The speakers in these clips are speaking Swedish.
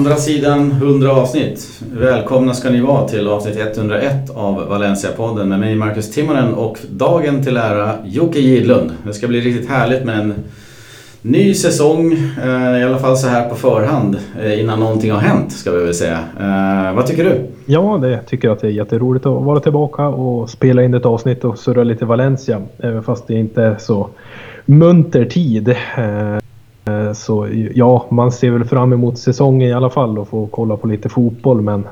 andra sidan 100 avsnitt. Välkomna ska ni vara till avsnitt 101 av Valencia-podden med mig Marcus Timonen och dagen till ära Jocke Gidlund. Det ska bli riktigt härligt med en ny säsong, eh, i alla fall så här på förhand eh, innan någonting har hänt ska vi väl säga. Eh, vad tycker du? Ja, det tycker jag att det är jätteroligt att vara tillbaka och spela in ett avsnitt och surra lite Valencia. Även fast det inte är så munter tid. Eh, så ja, man ser väl fram emot säsongen i alla fall och få kolla på lite fotboll men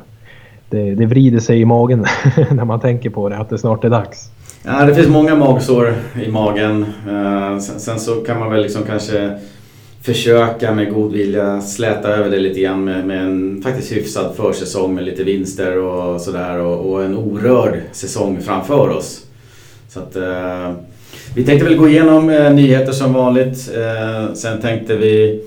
det, det vrider sig i magen när man tänker på det, att det snart är dags. Ja, det finns många magsår i magen. Eh, sen, sen, så kan man väl liksom kanske försöka med god vilja släta över det lite grann med, med en faktiskt hyfsad försäsong med lite vinster och sådär och, och, en orörd säsong framför oss. Så att, uh, vi tänkte väl gå igenom eh, nyheter som vanligt. Eh, sen tänkte vi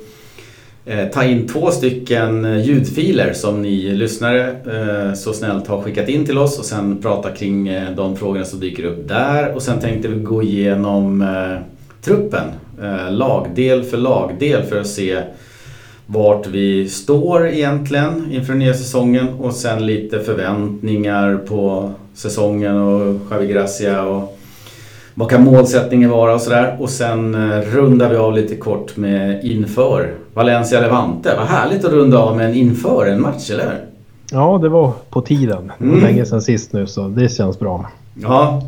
Eh, ta in två stycken eh, ljudfiler som ni lyssnare eh, så snällt har skickat in till oss och sen prata kring eh, de frågorna som dyker upp där. Och sen tänkte vi gå igenom truppen, lagdel för lagdel för att se vart vi står egentligen inför den nya säsongen och sen lite förväntningar på säsongen och Javi Gracia och vad kan målsättningen vara och sådär. Och sen eh, rundar vi av lite kort med inför Valencia Levante. Vad härligt att runda av med en inför en match, eller hur? Ja, det var på tiden. Det var mm. länge sedan sist nu så det känns bra. Ja,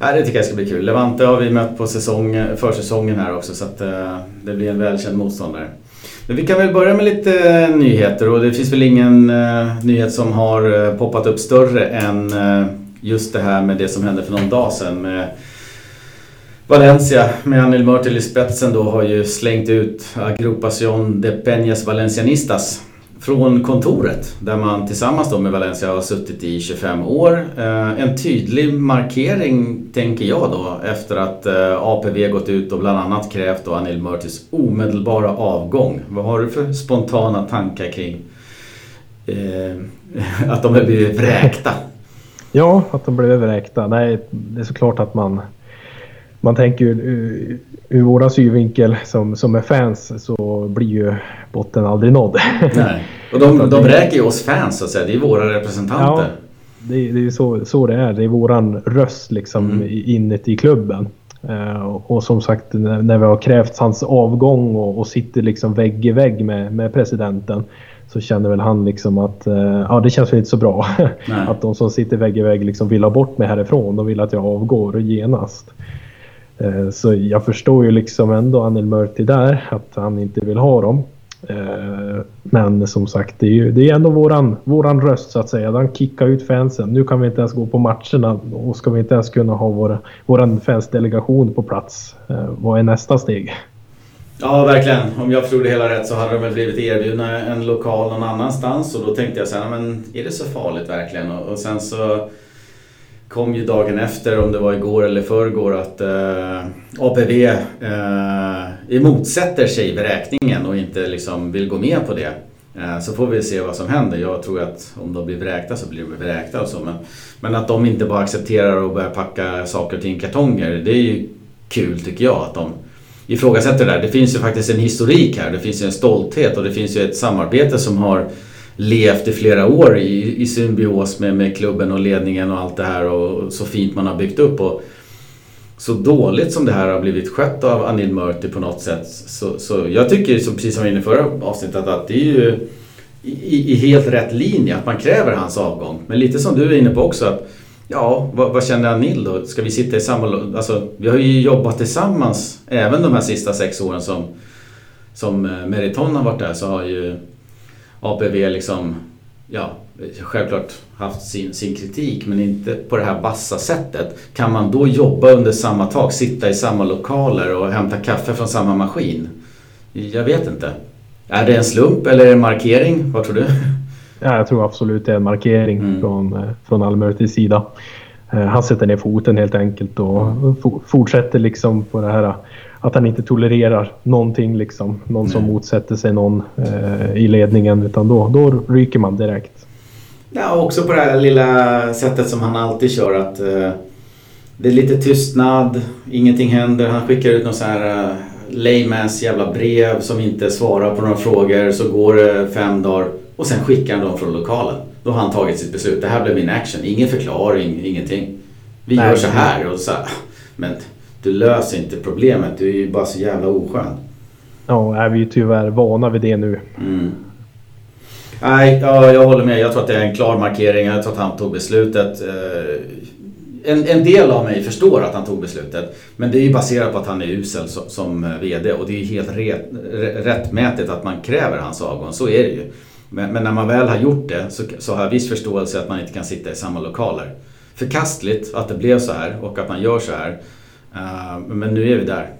det tycker jag ska bli kul. Levante har vi mött på säsong, försäsongen här också så att uh, det blir en välkänd motståndare. Men vi kan väl börja med lite nyheter och det finns väl ingen nyhet som har poppat upp större än just det här med det som hände för någon dag sedan med Valencia med Anil Mörtel i spetsen då har ju slängt ut Agrupación de Peñas Valencianistas från kontoret där man tillsammans då med Valencia har suttit i 25 år. Eh, en tydlig markering tänker jag då efter att eh, APV gått ut och bland annat krävt då Anil Mörtils omedelbara avgång. Vad har du för spontana tankar kring eh, att de har blivit vräkta? Ja, att de blev vräkta. Nej, det är såklart att man man tänker ju ur, ur våra synvinkel som, som är fans så blir ju botten aldrig nådd. Nej. Och de, de räker ju oss fans så att säga, det är våra representanter. Ja, det, det är ju så, så det är, det är våran röst liksom mm. inuti klubben. Uh, och som sagt när, när vi har krävt hans avgång och, och, sitter liksom vägg i vägg med, med presidenten så känner väl han liksom att uh, ja, det känns väl inte så bra. att de som sitter vägg i vägg liksom vill ha bort mig härifrån. De vill att jag avgår genast. Eh, så jag förstår ju liksom ändå Anil Murti där, att han inte vill ha dem. Eh, men som sagt, det är ju det är ändå våran, våran röst så att säga. Den kickar ut fansen. Nu kan vi inte ens gå på matcherna och ska vi inte ens kunna ha våra, våran fansdelegation på plats. Eh, vad är nästa steg? Ja, verkligen. Om jag förstod det hela rätt så hade de väl blivit erbjudna en lokal någon annanstans och då tänkte jag så här, men är det så farligt verkligen? Och, och sen så kom ju dagen efter, om det var igår eller förrgår, att eh, APV eh, emotsätter sig beräkningen och inte liksom vill gå med på det. Eh, så får vi se vad som händer. Jag tror att om de blir vräkta så blir de vräkta och så. Men, men att de inte bara accepterar och börjar packa saker och ting i kartonger, det är ju kul tycker jag. Att de ifrågasätter det där. Det finns ju faktiskt en historik här, det finns ju en stolthet och det finns ju ett samarbete som har levt i flera år i, i symbios med, med klubben och ledningen och allt det här och så fint man har byggt upp. Och så dåligt som det här har blivit skött av Anil Murti på något sätt. Så, så jag tycker, som precis som vi var inne i förra avsnittet, att det är ju i, i, helt rätt linje att man kräver hans avgång. Men lite som du är inne på också att Ja, vad, vad känner Anil då? Ska vi sitta i samma... Alltså, vi har ju jobbat tillsammans även de här sista sex åren som, som eh, Meriton har varit där så har ju APV liksom, ja, självklart haft sin, sin kritik men inte på det här bassa sättet. Kan man då jobba under samma tak, sitta i samma lokaler och hämta kaffe från samma maskin? Jag vet inte. Är det en slump eller en markering? Vad tror du? Ja, jag tror absolut det är en markering mm. från, eh, från Almörtis sida. Eh, han sätter ner foten helt enkelt och mm. fortsätter liksom på det här att han inte tolererar någonting liksom. Någon som motsätter sig någon eh, i ledningen utan då, då ryker man direkt. Ja, också på det här lilla sättet som han alltid kör att eh, det är lite tystnad, ingenting händer. Han skickar ut någon så här eh, laymans jävla brev som inte svarar på några frågor. Så går det fem dagar och sen skickar han dem från lokalen. Då har han tagit sitt beslut. Det här blev min action. Ingen förklaring, ingenting. Vi Nej, gör så här. Och så här. Men du löser inte problemet. Du är ju bara så jävla oskön. Ja, är vi är tyvärr vana vid det nu. Mm. Nej, ja, jag håller med. Jag tror att det är en klar markering. Jag tror att han tog beslutet. Eh, en, en del av mig förstår att han tog beslutet. Men det är ju baserat på att han är usel som, som VD. Och det är ju helt rätt, rättmätigt att man kräver hans avgång. Så är det ju. Men, men, när man väl har gjort det så, så har jag viss förståelse att man inte kan sitta i samma lokaler. Förkastligt att det blev så här och att man gör så här. Uh, men nu är vi där.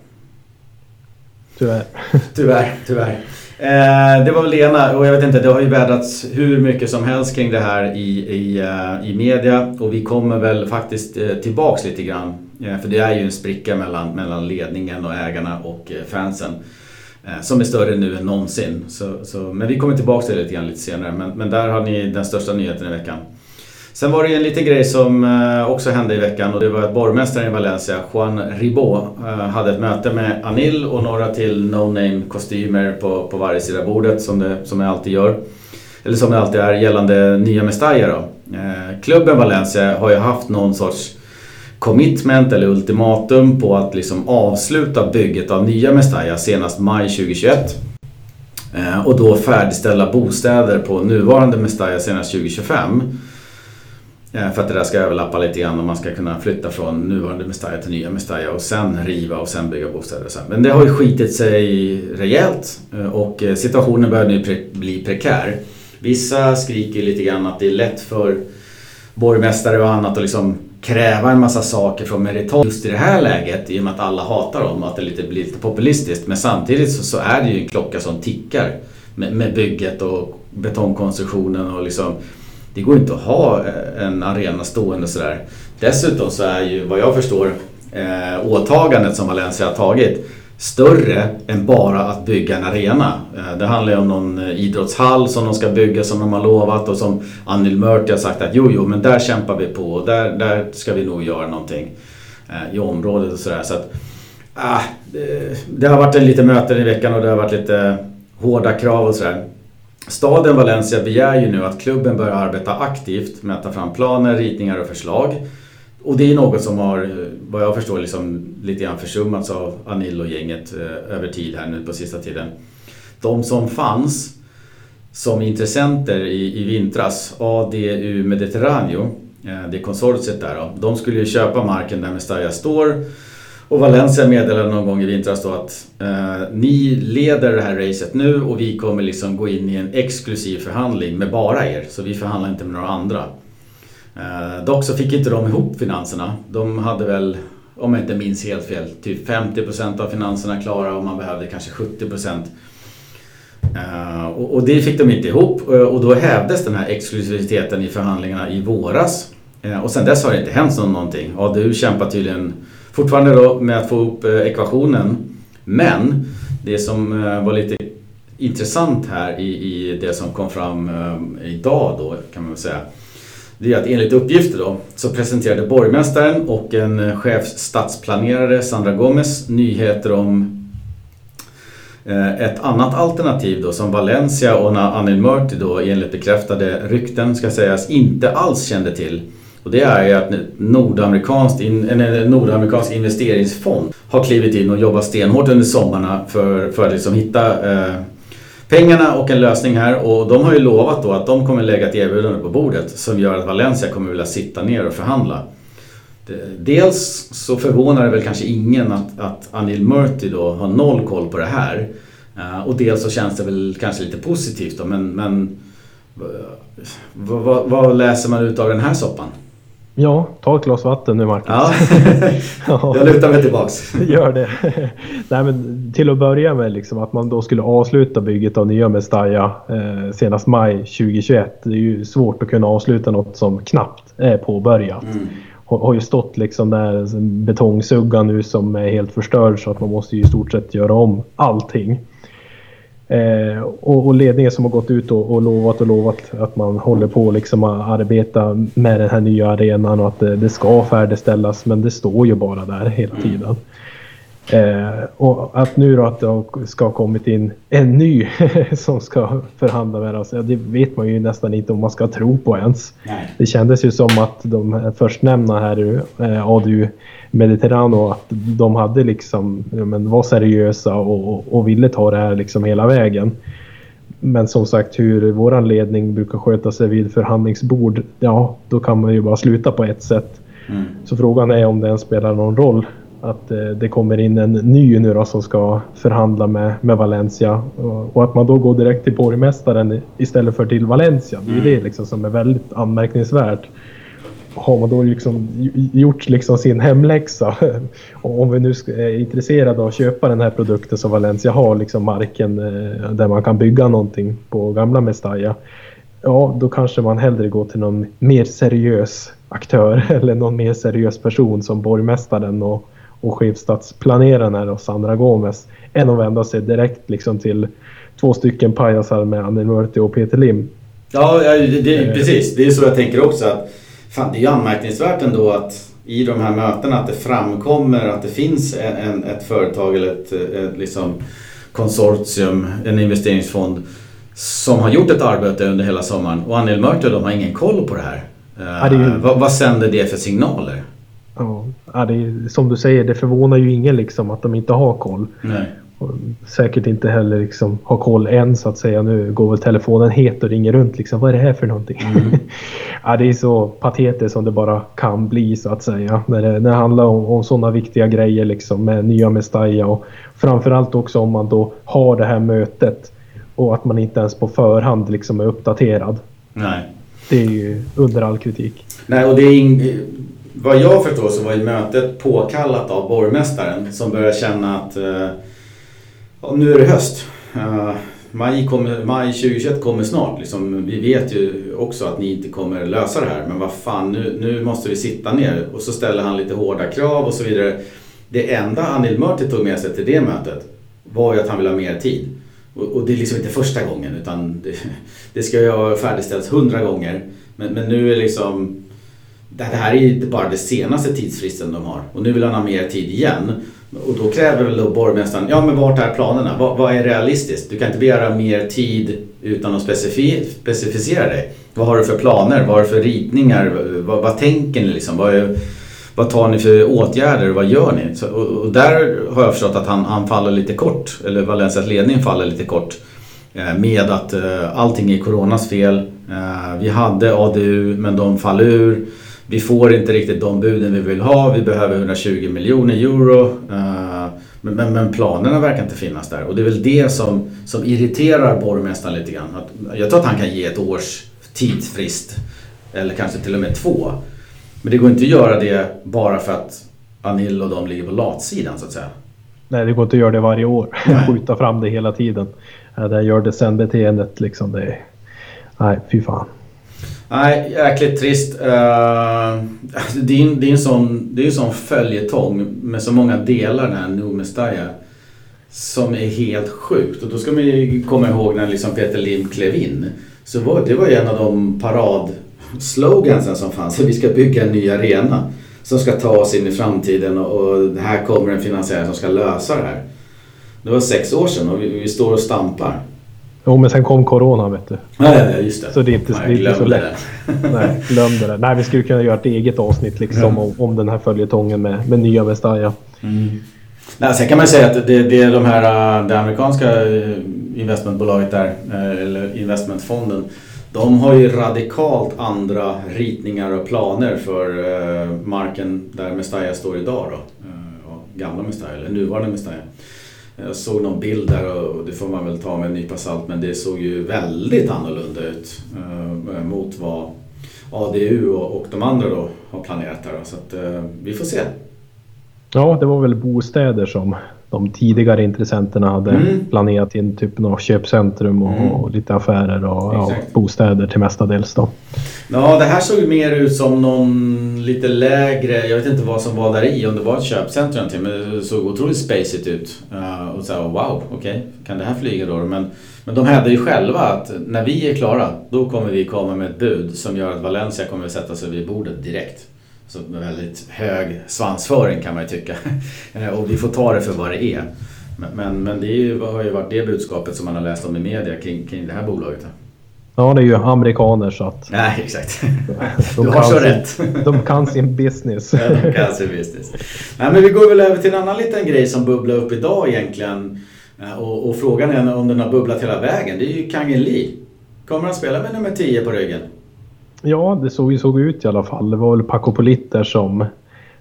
Tyvärr. tyvärr, tyvärr. Eh, det var väl Lena och jag vet inte, det har ju vädrats hur mycket som helst kring det här i, i, uh, i media och vi kommer väl faktiskt uh, tillbaks lite grann. Uh, för det är ju en spricka mellan, mellan ledningen och ägarna och fansen. Eh, som är större nu än någonsin. Så, så, men vi kommer tillbaka till det lite grann lite senare. Men, men där har ni den största nyheten i veckan. Sen var det en liten grej som eh, också hände i veckan och det var att borgmästaren i Valencia, Juan Ribó, eh, hade ett möte med Anil och några till no-name kostymer på, på varje sida bordet som det, som det alltid gör. Eller som det alltid är gällande nya Mestalla då. Klubben Valencia har ju haft någon sorts commitment eller ultimatum på att liksom avsluta bygget av nya Mestalla senast maj 2021. Eh, och då färdigställa bostäder på nuvarande Mestalla senast 2025. Eh, för att det där ska överlappa lite grann och man ska kunna flytta från nuvarande Mestalla till nya Mestalla och sen riva och sen bygga bostäder. Sen. Men det har ju skitit sig rejält eh, och situationen börjar nu bli prekär. Vissa skriker lite grann att det är lätt för borgmästare och annat att liksom kräva en massa saker från Meriton just i det här läget i och med att alla hatar dem och att det lite, blir lite populistiskt. Men samtidigt så, så är det ju en klocka som tickar med, med bygget och betongkonstruktionen och liksom det går inte att ha eh, en arena stående sådär. Dessutom så är ju vad jag förstår eh, åtagandet som Valencia har tagit större än bara att bygga en arena. Eh, det handlar ju om någon eh, idrottshall som de ska bygga som de har lovat och som Anil Murti har sagt att jo, jo, men där kämpar vi på och där, där ska vi nog göra någonting eh, i området och sådär. Så att, ah, det, det, har varit en lite möten i veckan och det har varit lite hårda krav och sådär. Staden Valencia begär ju nu att klubben börjar arbeta aktivt med att ta fram planer, ritningar och förslag. Och det är något som har, eh, vad jag förstår, liksom lite grann försummats av Anillo-gänget eh, över tid här nu på sista tiden. De som fanns som intressenter i, i vintras, ADU Mediterraneo, eh, det konsortiet där då, de skulle ju köpa marken där Mestalla står och Valencia meddelade någon gång i vintras då att eh, ni leder det här racet nu och vi kommer liksom gå in i en exklusiv förhandling med bara er. Så vi förhandlar inte med några andra. Eh, dock så fick inte de ihop finanserna. De hade väl, om jag inte minns helt fel, typ 50% av finanserna klara och man behövde kanske 70%. Eh, och, och, det fick de inte ihop eh, och då hävdes den här exklusiviteten i förhandlingarna i våras. Eh, och sen dess har det inte hänt någonting. ADU kämpar tydligen fortfarande då med att få ihop eh, ekvationen. Men det som eh, var lite intressant här i, i det som kom fram eh, idag då kan man väl säga. Det är att enligt uppgifter då så presenterade borgmästaren och en eh, chefsstadsplanerare Sandra Gomez nyheter om eh, ett annat alternativ då som Valencia och Anil Murti då enligt bekräftade rykten ska sägas inte alls kände till. Och det är ju att nordamerikansk, en nordamerikansk investeringsfond har klivit in och jobbat stenhårt under sommarna för, för att liksom hitta eh, pengarna och en lösning här. Och de har ju lovat då att de kommer lägga ett erbjudande på bordet som gör att Valencia kommer vilja sitta ner och förhandla. Dels så förvånar det väl kanske ingen att, att Anil Murti då har noll koll på det här. Eh, och dels så känns det väl kanske lite positivt då men, men eh, vad, vad, vad läser man ut av den här soppan? Ja, ta ett glas vatten nu Marcus. Ja. Jag lutar mig tillbaks. Gör det. Nej, men till att börja med liksom, att man då skulle avsluta bygget av nya Mestalla eh, senast maj 2021. Det är ju svårt att kunna avsluta något som knappt är påbörjat. Mm. Har, har ju stått liksom där betongsugga nu som är helt förstörd så att man måste ju i stort sett göra om allting. Eh, och, och, ledningen som har gått ut och, och, lovat och lovat att man håller på liksom att arbeta med den här nya arenan och att det, det ska färdigställas. Men det står ju bara där hela tiden. Eh, och att nu då att det ska ha kommit in en ny som ska förhandla med oss, ja, det vet man ju nästan inte om man ska tro på ens. Nej. Det kändes ju som att de förstnämnda här, eh, ADU Mediterrano, att de hade liksom, ja, men var seriösa och, och, och ville ta det här liksom hela vägen. Men som sagt hur våran ledning brukar sköta sig vid förhandlingsbord, ja då kan man ju bara sluta på ett sätt. Mm. Så frågan är om det ens spelar någon roll att eh, det kommer in en ny nu då som ska förhandla med, med Valencia och, att man då går direkt till borgmästaren istället för till Valencia. Det är mm. det liksom som är väldigt anmärkningsvärt. Har man då liksom gjort liksom sin hemläxa och om vi nu är intresserade av att köpa den här produkten som Valencia har, liksom marken eh, där man kan bygga någonting på gamla Mestalla. Ja, då kanske man hellre går till någon mer seriös aktör eller någon mer seriös person som borgmästaren och och chefstadsplaneraren här och Sandra Gomes än att vända sig direkt liksom till två stycken pajasar med Annie Murti och Peter Lim. Ja, det, eh. precis. Det är så jag tänker också. att fan, Det är ju anmärkningsvärt ändå att i de här mötena att det framkommer att det finns en, ett företag eller ett, ett liksom konsortium, en investeringsfond som har gjort ett arbete under hela sommaren och Anil Murti de har ingen koll på det här. Ja, det ju... vad, vad sänder det för signaler? Ja, det är, som du säger, det förvånar ju ingen liksom att de inte har koll. Nej. Säkert inte heller liksom har koll än så att säga. Nu går väl telefonen het och ringer runt liksom. Vad är det här för någonting? Mm. ja, det är så patetiskt som det bara kan bli så att säga. När det, när det handlar om, om sådana viktiga grejer liksom med nya Mestalla och framförallt också om man då har det här mötet och att man inte ens på förhand liksom är uppdaterad. Nej. Det är ju under all kritik. Nej, och det är vad jag förstår så var ju mötet påkallat av borgmästaren som började känna att eh, ja, nu är det höst. Eh, maj, kommer, maj 2021 kommer snart. Liksom, vi vet ju också att ni inte kommer lösa det här men vad fan nu, nu måste vi sitta ner. Och så ställer han lite hårda krav och så vidare. Det enda Anil Murti tog med sig till det mötet var ju att han ville ha mer tid. Och, och det är liksom inte första gången utan det, det ska ju ha färdigställts hundra gånger. Men, men nu är liksom det här är ju bara den senaste tidsfristen de har och nu vill han ha mer tid igen. Och då kräver väl då borgmästaren, ja men vart är planerna? Vad, vad är realistiskt? Du kan inte begära mer tid utan att specifi specificera dig. Vad har du för planer? Vad har du för ritningar? Vad, vad tänker ni liksom? Vad, är, vad tar ni för åtgärder? Vad gör ni? Så, och, och, där har jag förstått att han, han faller lite kort, eller Valencias ledning faller lite kort eh, med att eh, allting är coronas fel. Eh, vi hade ADU men de faller ur vi får inte riktigt de buden vi vill ha. Vi behöver 120 miljoner euro. Eh, men, men, men, planerna verkar inte finnas där. Och det är väl det som, som irriterar borgmästaren lite grann. Att, jag tror att han kan ge ett års tidsfrist. Eller kanske till och med två. Men det går inte att göra det bara för att Anil och de ligger på latsidan så att säga. Nej, det går inte att göra det varje år. Skjuta fram det hela tiden. Det gör det sen beteendet liksom. Det, nej, fy fan. Nej, jäkligt trist. Eh, det, är en, det, är en sån, det är en sån följetong med så många delar den här Nu Som är helt sjukt. Och då ska man ju komma ihåg när liksom Peter Lim klev in. Så var, det var ju en av de paradslogansen som fanns. att Vi ska bygga en ny arena. Som ska ta oss in i framtiden och, och här kommer en finansiär som ska lösa det här. Det var sex år sedan och vi, vi står och stampar. Jo, men sen kom Corona vet du. Nej, just det. Så det är inte, Nej, det är inte så lätt. Det. Nej, glömde det. Nej, vi skulle kunna göra ett eget avsnitt liksom mm. om, om den här följetongen med, med nya Mestalla. Mm. Nej, sen kan man säga att det, det är de här, äh, det amerikanska äh, investmentbolaget där, äh, eller investmentfonden. De har ju radikalt andra ritningar och planer för marken där Mestalla står idag då. Gamla Mestalla, eller nuvarande Mestalla. Jag såg någon bild där och det får man väl ta med en nypa salt men det såg ju väldigt annorlunda ut eh, mot vad ADU och, och de andra då har planerat där. Så att, eh, vi får se. Ja, det var väl bostäder som de tidigare intressenterna hade mm. planerat in typ av köpcentrum och, mm. och lite affärer och ja, bostäder till mestadels då. Ja, det här såg mer ut som någon lite lägre, jag vet inte vad som var där i, om det var ett köpcentrum till, men det såg otroligt spacigt ut. Uh, och så här, wow, okej, okay, kan det här flyga då? Men, men de hävdade ju själva att när vi är klara, då kommer vi komma med ett bud som gör att Valencia kommer att sätta sig vid bordet direkt. Så väldigt hög svansföring kan man ju tycka. och vi får ta det för vad det är. Men, men, men det är ju, har ju varit det budskapet som man har läst om i media kring, kring det här bolaget. Ja, det är ju amerikaner så att... Nej, exakt. du har så rätt. de kan sin business. ja, de kan sin business. Nej, men vi går väl över till en annan liten grej som bubblar upp idag egentligen. Och, och frågan är om den har bubblat hela vägen. Det är ju Kang Lee. Kommer han spela med nummer 10 på ryggen? Ja, det såg ju såg ut i alla fall. Det var väl Paco Politter som,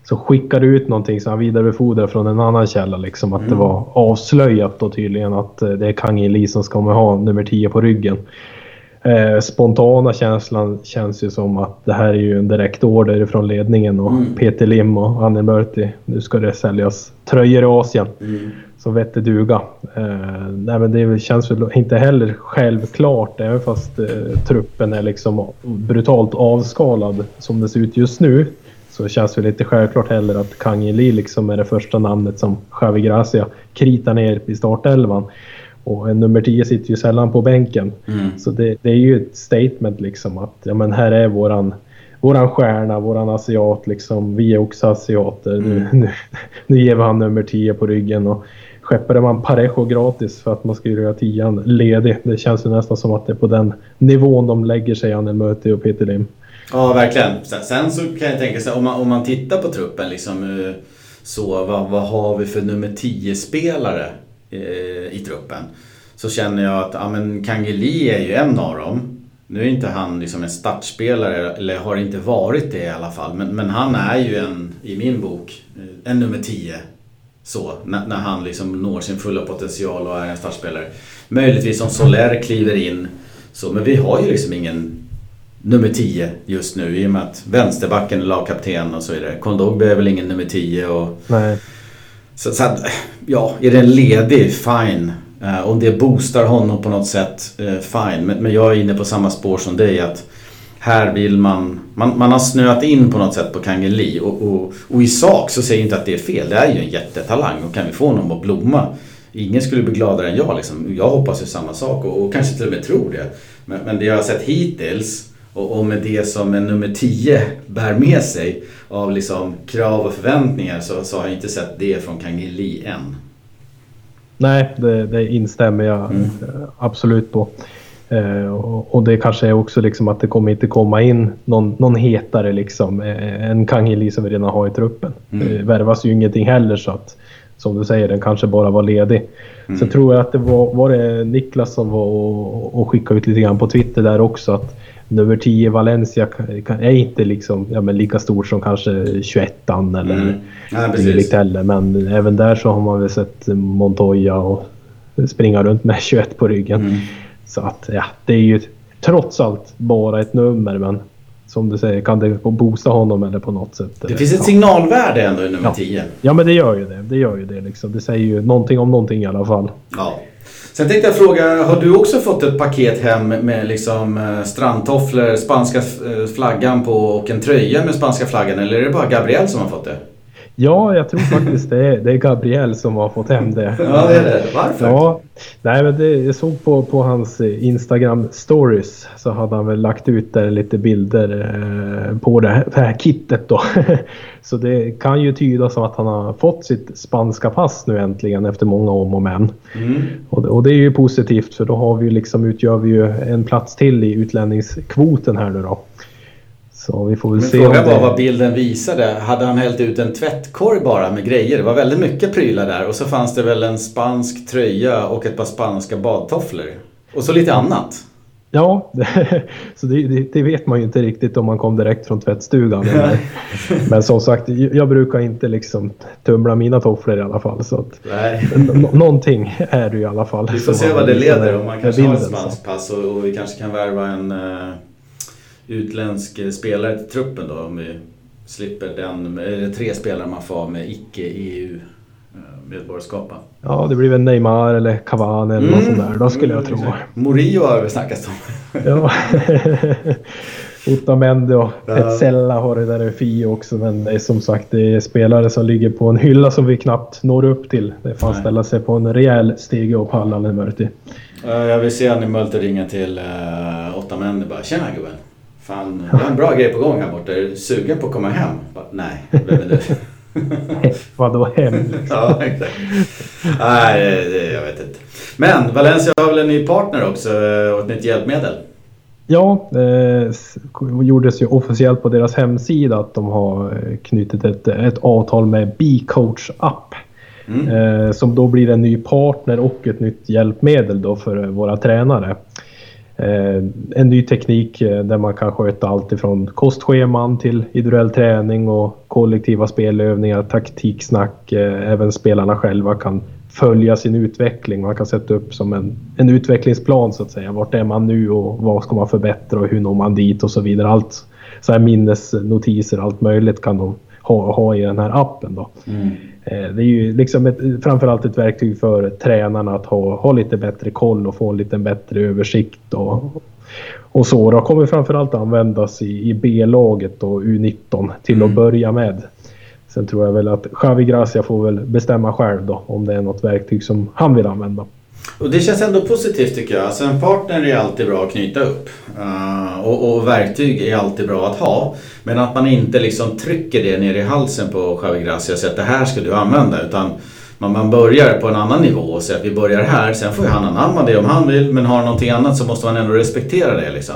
som skickade ut någonting som han vidarebefordrade från en annan källa. Liksom, att mm. det var avslöjat då tydligen att eh, det är Kang Lee som ska ha nummer 10 på ryggen. Eh, spontana känslan känns ju som att det här är ju en direkt order från ledningen och mm. Peter Lim och Anne Mörti. Nu ska det säljas tröjor i Asien. Mm. Så vette duga. Eh, nej men det känns väl inte heller självklart även fast eh, truppen är liksom brutalt avskalad som det ser ut just nu. Så känns det väl inte självklart heller att Kang Li liksom är det första namnet som Xavi Gracia kritar ner i startelvan. Och en nummer 10 sitter ju sällan på bänken. Mm. Så det, det, är ju ett statement liksom att ja, men här är våran, våran stjärna, våran asiat liksom. Vi är också asiater. Mm. Nu, nu, nu ger vi han nummer 10 på ryggen. Och skeppade man Parejo gratis för att man ska göra tian ledig. Det känns ju nästan som att det är på den nivån de lägger sig, Anel Möte och Peter Lim. Ja, verkligen. Sen så kan jag tänka sig, om man, om man tittar på truppen liksom, eh, så vad, vad har vi för nummer 10-spelare Eh, i truppen. Så känner jag att ja, men Kangeli är ju en av dem. Nu är inte han liksom en startspelare, eller har inte varit det i alla fall. Men, men han är ju en, i min bok, eh, en nummer 10. Så, när, när, han liksom når sin fulla potential och är en startspelare. Möjligtvis om Soler kliver in. Så, men vi har ju liksom ingen nummer 10 just nu i och med att vänsterbacken är lagkapten och så vidare. Kondogbe är väl ingen nummer 10 och... Nej. Så, så att, ja, är den ledig, fine. Uh, om det boostar honom på något sätt, uh, fine. Men, men, jag är inne på samma spår som dig att här vill man, man, man har snöat in på något sätt på Kangeli och, och, och, i sak så säger jag inte att det är fel. Det är ju en jättetalang och kan vi få honom att blomma Ingen skulle bli gladare än jag. Liksom. Jag hoppas ju samma sak och, och kanske till och med tror det. Men, men det jag har sett hittills och, och med det som en nummer 10 bär med sig av liksom krav och förväntningar så, så har jag inte sett det från Kangeli än. Nej, det, det instämmer jag mm. absolut på. Eh, och, och, det kanske är också liksom att det kommer inte komma in någon, någon hetare liksom eh, än Kangeli som vi redan har i truppen. Mm. Det värvas ju ingenting heller så att som du säger, den kanske bara var ledig. Mm. Sen tror jag att det var, var det Niklas som var och, och skickade ut lite grann på Twitter där också att nummer 10 Valencia är inte liksom, ja, men lika stor som kanske 21 eller mm. ja, dylikt heller. Men även där så har man väl sett Montoya och springa runt med 21 på ryggen. Mm. Så att ja, det är ju trots allt bara ett nummer men som du säger, kan det boosta honom eller på något sätt? Det finns ett signalvärde ändå i nummer ja. 10. Ja men det gör ju det. Det gör ju det liksom. Det säger ju någonting om någonting i alla fall. Ja. Sen tänkte jag fråga, har du också fått ett paket hem med liksom eh, strandtofflor, spanska eh, flaggan på och en tröja med spanska flaggan eller är det bara Gabriel som har fått det? Ja, jag tror faktiskt det är, det är Gabriel som har fått hem det. ja, det är det. Varför? Ja, nej, men det, jag såg på, på hans Instagram stories så hade han väl lagt ut där lite bilder eh, på det här, det här kittet då. så det kan ju tyda som att han har fått sitt spanska pass nu äntligen efter många om och men. Mm. Och, och, det är ju positivt för då har vi liksom, utgör vi ju en plats till i utlänningskvoten här nu då. Så vi får väl Min se fråga var vad bilden visade. Hade han hällt ut en tvättkorg bara med grejer? Det var väldigt mycket prylar där och så fanns det väl en spansk tröja och ett par spanska badtofflor. Och så lite annat. Ja, så det, det, det, vet man ju inte riktigt om man kom direkt från tvättstugan. Men, men som sagt, jag brukar inte liksom tumla mina tofflor i alla fall. Så att, någonting är det i alla fall. Vi får se vad det leder. Om man kanske har ett spanskt pass och, och, vi kanske kan värva en uh utländsk spelare till truppen då om vi slipper den, tre spelare man får med icke-EU eh, medborgarskap. Ja, det blir väl Neymar eller Cavani eller mm. något sånt där. Då skulle jag tro. Morio har vi snackat om. ja. Otamendi och. Petzella har det där i FI också. Men det är som sagt det är spelare som ligger på en hylla som vi knappt når upp till. Det får ställa sig på en rejäl stege och palla Mörti. Jag vill se Annie Mölte ringa till uh, Otamendi bara. Tjena gubben! Fan, jag har en bra grej på gång här borta. Är du sugen på att komma hem? Bara, Nej, vem är du? Vadå hem? Liksom. ja, exakt. Nej, det- jag vet inte. Men Valencia har väl en ny partner också eh, och ett nytt hjälpmedel? Ja, det s- gjordes ju officiellt på deras hemsida att de har eh, knutit ett, ett avtal med B-coach App. Mm. Eh, som då blir en ny partner och ett nytt hjälpmedel då för eh, våra tränare. Eh, en ny teknik eh, där man kan sköta allt ifrån kostscheman till individuell träning och kollektiva spelövningar, taktiksnack. Eh, även spelarna själva kan följa sin utveckling. Man kan sätta upp som en, en utvecklingsplan så att säga. Vart är man nu och vad ska man förbättra och hur når man dit och så vidare. Allt så här minnesnotiser, allt möjligt kan de ha, ha i den här appen då. Mm. Eh, Det är ju liksom ett, framförallt ett verktyg för tränarna att ha, ha lite bättre koll och få en lite bättre översikt. Och, och så. Det kommer framförallt användas i, i B-laget och U19 till Mm. att börja med. Sen tror jag väl att Xavi Gracia får väl bestämma själv då om det är något verktyg som han vill använda. Och det känns ändå positivt tycker jag. Alltså en partner är alltid bra att knyta upp. Uh, och, och verktyg är alltid bra att ha. Men att man inte liksom trycker det ner i halsen på Javi Gracia och säger att det här ska du använda. Utan man, man börjar på en annan nivå och säger att vi börjar här. Sen får ju han anamma det om han vill. Men har han någonting annat så måste man ändå respektera det liksom.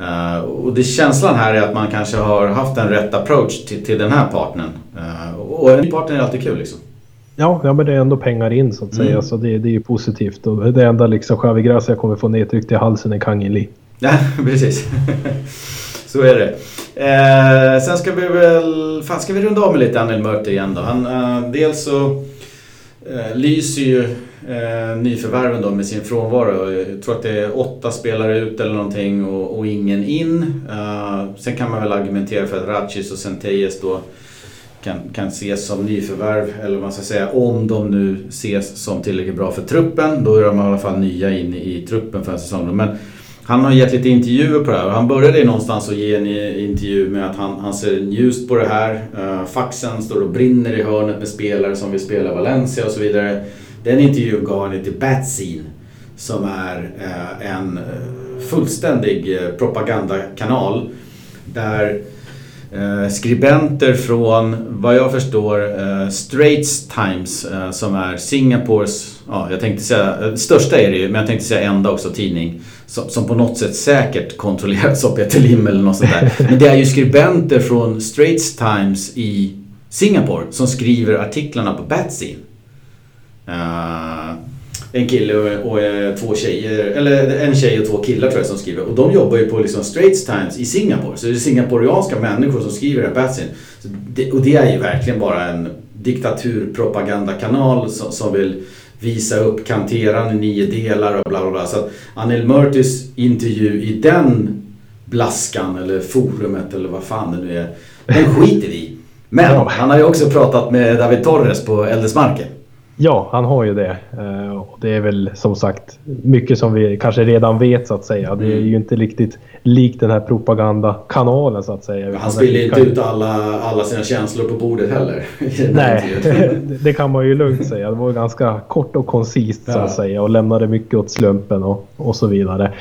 Uh, och det känslan här är att man kanske har haft en rätt approach till, till den här partnern. Uh, och en ny partner är alltid kul liksom. Ja, ja men det är ändå pengar in så att säga. Mm. Så det, det är ju positivt. Och det enda liksom Xavi Gracia kommer få nedtryckt i halsen är Kangin Lee. Ja, precis. Så är det. Eh, sen ska vi väl... Fan, ska vi runda av med lite Anil Mörter igen då? Han, eh, dels så eh, lyser ju eh, nyförvärven då med sin frånvaro. Jag tror att det är åtta spelare ut eller någonting och, och ingen in. Eh, sen kan man väl argumentera för att Ratchis och Centeyes då kan, kan ses som nyförvärv, eller vad man ska säga, om de nu ses som tillräckligt bra för truppen. Då är de i alla fall nya in i truppen för en säsong. Men han har gett lite intervjuer på det här och han började någonstans att ge en intervju med att han, han ser ljust på det här. Uh, faxen står och brinner i hörnet med spelare som vill spela i Valencia och så vidare. Den intervjun gav han till Batscene som är eh, en eh, fullständig propagandakanal där eh, skribenter från, vad jag förstår, eh, Straits Times eh, som är Singapores, ja jag tänkte säga, eh, största är det ju, men jag tänkte säga enda också tidning. Som, som på något sätt säkert kontrolleras av Peter Lim eller något sånt där. Men det är ju skribenter från Straits Times i Singapore som skriver artiklarna på Batsy. Uh, en kille och, och eh, två tjejer, eller en tjej och två killar tror jag som skriver. Och de jobbar ju på liksom Straits Times i Singapore. Så det är singaporianska människor som skriver det här det, och det är ju verkligen bara en diktaturpropagandakanal som, som vill visa upp kanteran i nio delar och bla bla bla. Så att Anil Murtis intervju i den blaskan eller forumet eller vad fan det nu är. Den skiter vi i. Men han har ju också pratat med David Torres på Eldesmarken. Ja, han har ju det. Eh, och det är väl som sagt mycket som vi kanske redan vet så att säga. Det är Mm. ju inte riktigt likt den här propagandakanalen så att säga. Han spiller inte ut alla, alla sina känslor på bordet heller. Nej, det kan man ju lugnt säga. Det var ganska kort och koncist så att säga och lämnade mycket åt slumpen och, och så vidare.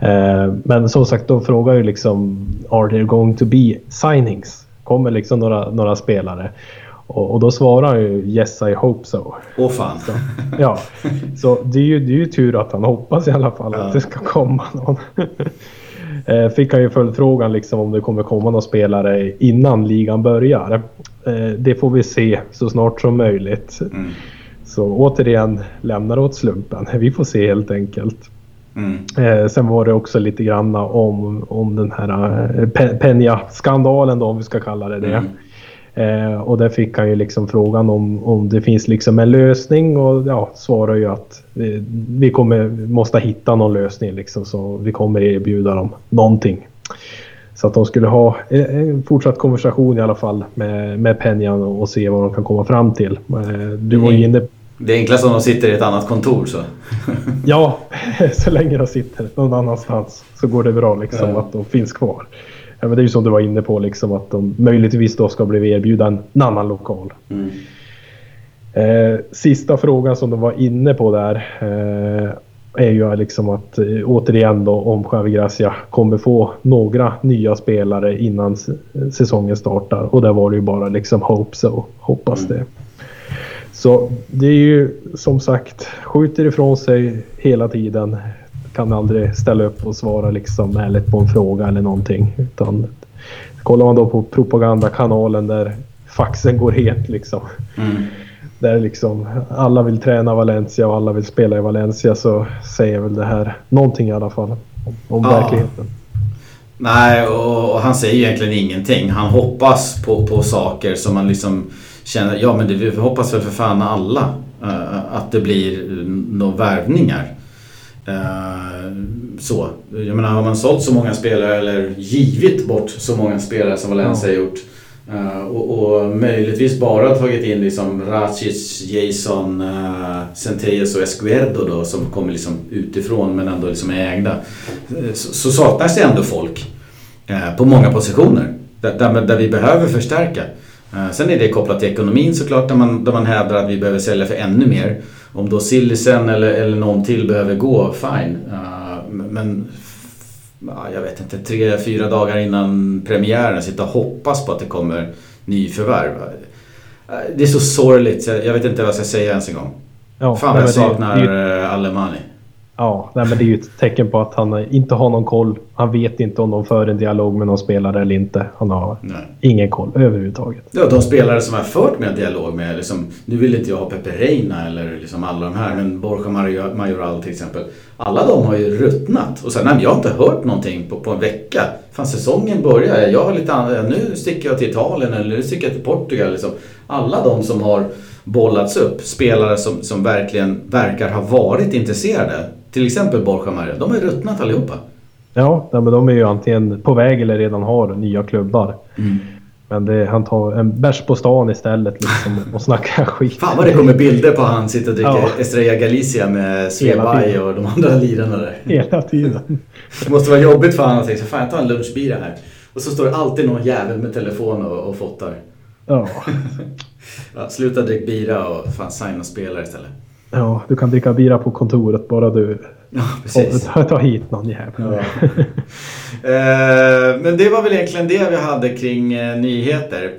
Eh, Men som sagt, de frågar ju liksom Are there going to be signings? Kommer liksom några, några spelare? Och, och då svarar han ju Yes I hope so. Åh fan. Ja, så det är, ju, det är ju tur att han hoppas i alla fall Ja. att det ska komma någon. Eh, Fick han ju följdfrågan liksom om det kommer komma några spelare innan ligan börjar. Eh, Det får vi se så snart som möjligt. Mm. Så återigen, lämnar åt slumpen. Vi får se helt enkelt. Mm. Eh, sen var det också lite grann om, om den här eh, Pe- Peña-skandalen då, om vi ska kalla det det. Mm. Eh, och där fick han ju liksom frågan om, om det finns liksom en lösning och ja, svarar ju att vi, vi kommer, måste hitta någon lösning liksom så vi kommer erbjuda dem någonting. Så att de skulle ha en, fortsatt konversation i alla fall med, med Peña och se vad de kan komma fram till. Eh, du var ju inne Det är enklast om de sitter i ett annat kontor så. Ja, så länge de sitter någon annanstans så går det bra liksom Ja. att de finns kvar. Ja, men det är ju som du var inne på liksom att de möjligtvis då ska bli erbjudna en, en annan lokal. Mm. Eh, sista frågan som de var inne på där. Eh, är ju liksom att eh, återigen då om Xavi Gracia kommer få några nya spelare innan säsongen startar. Och där var det ju bara liksom hope so. Hoppas mm. det. Så det är ju som sagt skjuter ifrån sig hela tiden. Kan aldrig ställa upp och svara liksom ärligt på en fråga eller någonting. Utan kollar man då på propagandakanalen där faxen går het liksom. Mm där liksom alla vill träna Valencia och alla vill spela i Valencia så säger väl det här någonting i alla fall om, ja. verkligheten. Nej, och, och, han säger egentligen ingenting. Han hoppas på, på saker som man liksom känner, ja men det, vi hoppas väl för fan alla uh, att det blir några värvningar. Uh, så. Jag menar har man sålt så många spelare eller givit bort så många spelare som Valencia ja. har gjort Uh, och, och, möjligtvis bara tagit in liksom Racic, Jason, uh, Centellas och Escuerdo då som kommer liksom utifrån men ändå liksom är ägda. Så, så saknas det ändå folk uh, på många positioner där, där, där vi behöver förstärka. Uh, sen är det kopplat till ekonomin såklart där man, där man hävdar att vi behöver sälja för ännu mer. Om då Sillisen eller, eller någon till behöver gå, fine. men jag vet inte, tre, fyra dagar innan premiären sitta och hoppas på att det kommer nyförvärv. Det är så sorgligt, jag vet inte vad jag ska säga ens en gång. Ja, Fan vad jag saknar det, Alemani. Ja, nej, men det är ju ett tecken på att han inte har någon koll. Han vet inte om de för en dialog med någon spelare eller inte. Han har nej. ingen koll överhuvudtaget. Ja, de spelare som har fört med dialog med, liksom, nu vill inte jag ha Pepe Reina eller liksom alla de här, men Borja Majoral till exempel. Alla de har ju ruttnat och sen, nej, jag har inte hört någonting på, på en vecka. Fan, säsongen börjar, jag har lite andra, nu sticker jag till Italien eller nu sticker jag till Portugal. Liksom. Alla de som har bollats upp, spelare som, som verkligen verkar ha varit intresserade till exempel Maria, de har ruttnat allihopa. Ja, men de är ju antingen på väg eller redan har nya klubbar. Mm. Men det, han tar en bärs på stan istället liksom, och snackar skit. Fan vad det kommer bilder på han sitter och dricker ja. Estrella Galicia med Svebai och de andra lirarna där. Hela tiden. det måste vara jobbigt för honom att tänka fan jag tar en lunchbira här. Och så står det alltid någon jävel med telefon och, och fotar. Ja. ja sluta dricka bira och fan signa spelare istället. Ja, du kan dricka bira på kontoret bara du ja, precis. tar hit någon jävel. Ja. Eh, men det var väl egentligen det vi hade kring eh, nyheter.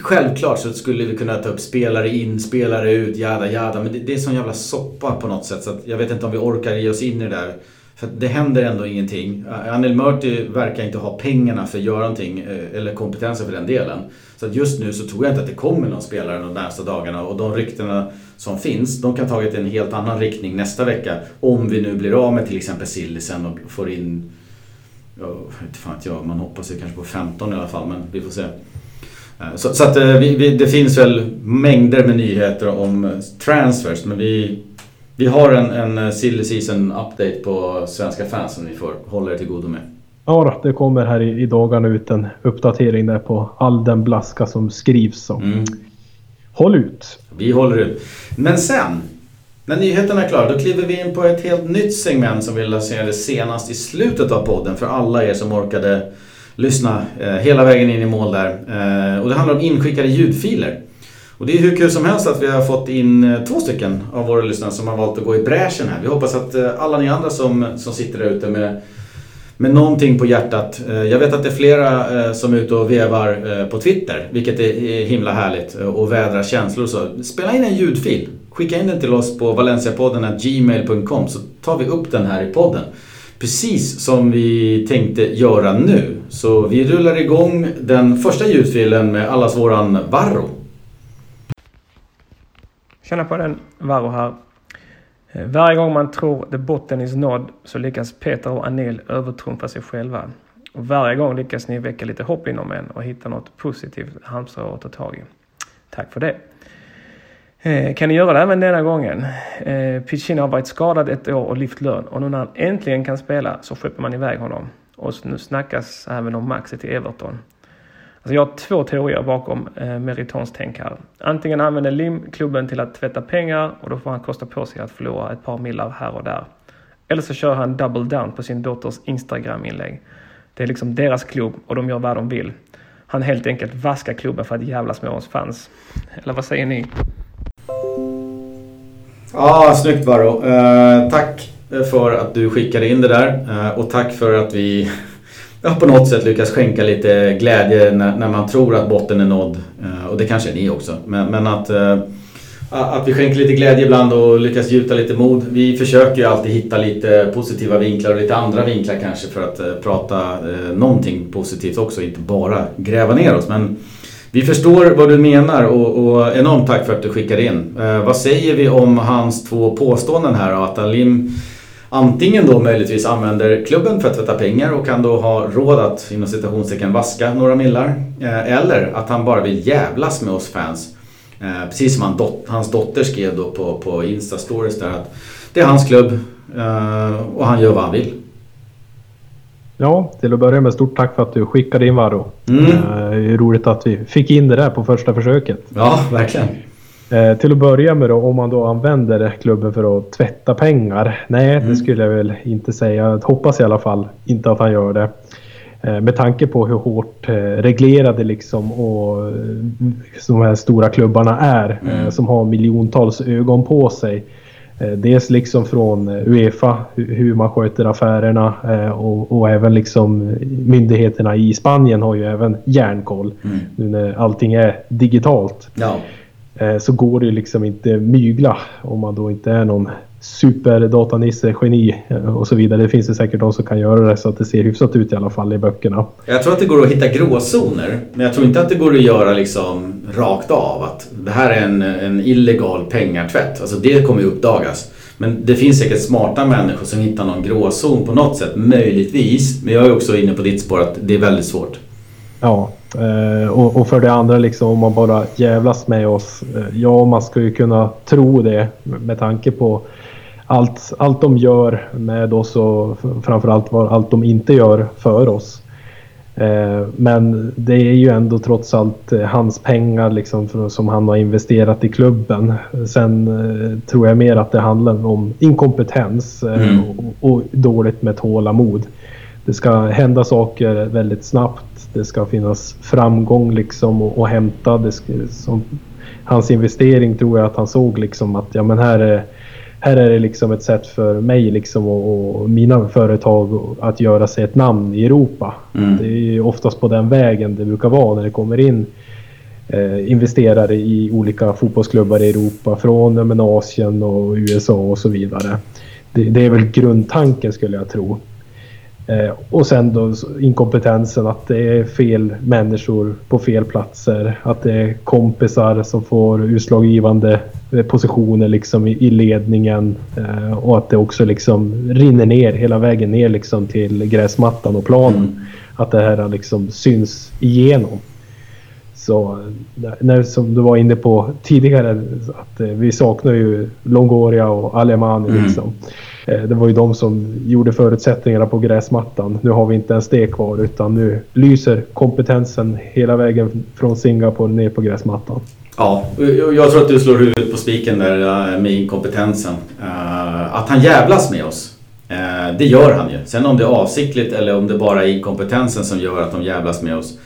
Självklart så skulle vi kunna ta upp spelare in, spelare ut, jada jada. Men det, det är sån jävla soppa på något sätt. Så jag vet inte om vi orkar ge oss in i det där. För det händer ändå ingenting. Anil Murti verkar inte ha pengarna för att göra någonting, eh, eller kompetensen för den delen. Så att just nu så tror jag inte att det kommer någon spelare de närmsta dagarna och de ryktena som finns, de kan tagit en helt annan riktning nästa vecka. Om vi nu blir av med till exempel Sillisen och får in, ja, inte fan jag, man hoppas ju kanske på 15 i alla fall, men vi får se. Eh, så, så att eh, vi, vi, det finns väl mängder med nyheter om transfers, men vi vi har en, en eh, silly season update på svenska fans som ni får hålla er till godo med. Ja det kommer här i, i dagarna ut en uppdatering där på all den blaska som skrivs. Så. Mm. Håll ut! Vi håller ut. Men sen, när nyheterna är klara, då kliver vi in på ett helt nytt segment som vi lanserade senast i slutet av podden för alla er som orkade lyssna eh, hela vägen in i mål där. Eh, och det handlar om inskickade ljudfiler. Och det är hur kul som helst att vi har fått in eh, två stycken av våra lyssnare som har valt att gå i bräschen här. Vi hoppas att eh, alla ni andra som, som sitter där ute med, med någonting på hjärtat. Eh, jag vet att det är flera som är ute och vevar på Twitter, vilket är himla härligt och vädrar känslor och så. Spela in en ljudfil. Skicka in den till oss på valenciapodden gmail.com så tar vi upp den här i podden. Precis som vi tänkte göra nu. Så vi rullar igång den första ljudfilen med allas våran Varro. Känna på den, Varro här. Eh, varje gång man tror the botten is nådd så lyckas Peter och Anil övertrumfa sig själva. Och varje gång lyckas ni väcka lite hopp inom en och hitta något positivt halmstrå att ta tag i. Tack för det! Eh, kan ni göra det även denna gången? Eh, Piccini har varit skadad ett år och lyft lön och nu när han äntligen kan spela så skeppar man iväg honom. Och nu snackas även om Maxi till Everton. Alltså jag har två teorier bakom eh, Meritons tänk här. Antingen använder Lim klubben till att tvätta pengar och då får han kosta på sig att förlora ett par millar här och där. Eller så kör han double down på sin dotters Instagram-inlägg. Det är liksom deras klubb och de gör vad de vill. Han helt enkelt vaskar klubben för att jävlas med oss fans. Eller vad säger ni? Ja, ah, snyggt Varro. Eh, tack för att du skickade in det där eh, och tack för att vi ja, på något sätt lyckas skänka lite glädje när, när, man tror att botten är nådd. Eh, och det kanske är ni också. Men, men att eh, att vi skänker lite glädje ibland och lyckas gjuta lite mod. Vi försöker ju alltid hitta lite positiva vinklar och lite andra vinklar kanske för att eh, prata eh, någonting positivt också, inte bara gräva ner oss. Men vi förstår vad du menar och, och enormt tack för att du skickade in. Eh, vad säger vi om hans två påståenden här då? Att Alim antingen då möjligtvis använder klubben för att tvätta pengar och kan då ha råd att inom citationstecken vaska några millar. Eh, eller att han bara vill jävlas med oss fans Eh, precis som han dot, hans dotter skrev då på, på Insta-stories där att det är hans klubb eh, och han gör vad han vill. Ja, till att börja med stort tack för att du skickade in Varro. Mm. Eh, roligt att vi fick in det där på första försöket. Ja, verkligen. Eh, till att börja med då, om man då använder klubben för att tvätta pengar. Nej, mm. det skulle jag väl inte säga. Jag hoppas i alla fall inte att han gör det. Eh, med tanke på hur hårt eh, reglerade liksom och eh, de här stora klubbarna är mm. som har miljontals ögon på sig. Dels liksom från Uefa, hur man sköter affärerna och, och, även liksom myndigheterna i Spanien har ju även järnkoll. Mm. Nu när allting är digitalt. Ja. Så går det ju liksom inte mygla om man då inte är någon superdatanisse, geni eh, och så vidare. Det finns det säkert de som kan göra det så att det ser hyfsat ut i alla fall i böckerna. Jag tror att det går att hitta gråzoner. Men jag tror inte att det går att göra liksom rakt av att det här är en, en illegal pengatvätt. Alltså det kommer ju uppdagas. Men det finns säkert smarta människor som hittar någon gråzon på något sätt, möjligtvis. Men jag är också inne på ditt spår att det är väldigt svårt. Ja, eh, och, för det andra liksom om man bara jävlas med oss. Eh, ja, man ska ju kunna tro det med tanke på allt, allt de gör med oss och framförallt vad allt de inte gör för oss. Eh, men det är ju ändå trots allt eh, hans pengar liksom som han har investerat i klubben. Sen eh, tror jag mer att det handlar om inkompetens mm. och, och dåligt med tålamod. Det ska hända saker väldigt snabbt. Det ska finnas framgång liksom och, och hämta. Det ska, som, hans investering tror jag att han såg liksom att ja men här är här är det liksom ett sätt för mig liksom och, och mina företag att göra sig ett namn i Europa. Mm. Det är oftast på den vägen det brukar vara när det kommer in eh, investerare i olika fotbollsklubbar i Europa från men, Asien och USA och så vidare. Det, det är väl grundtanken skulle jag tro. Eh, och sen då inkompetensen att det är fel människor på fel platser. Att det är kompisar som får utslaggivande eh, positioner liksom i, ledningen. Eh, och att det också liksom rinner ner hela vägen ner liksom till gräsmattan och planen. Mm. Att det här liksom syns igenom. Så när, som du var inne på tidigare att vi saknar ju Longoria och Alemani mm. liksom. Eh, det var ju de som gjorde förutsättningarna på gräsmattan. Nu har vi inte ens det kvar utan nu lyser kompetensen hela vägen från Singapore ner på gräsmattan. Ja, jag tror att du slår huvudet på spiken där eh, med inkompetensen. Eh, att han jävlas med oss. Det gör han ju. Sen om det är avsiktligt eller om det bara är inkompetensen som gör att de jävlas med oss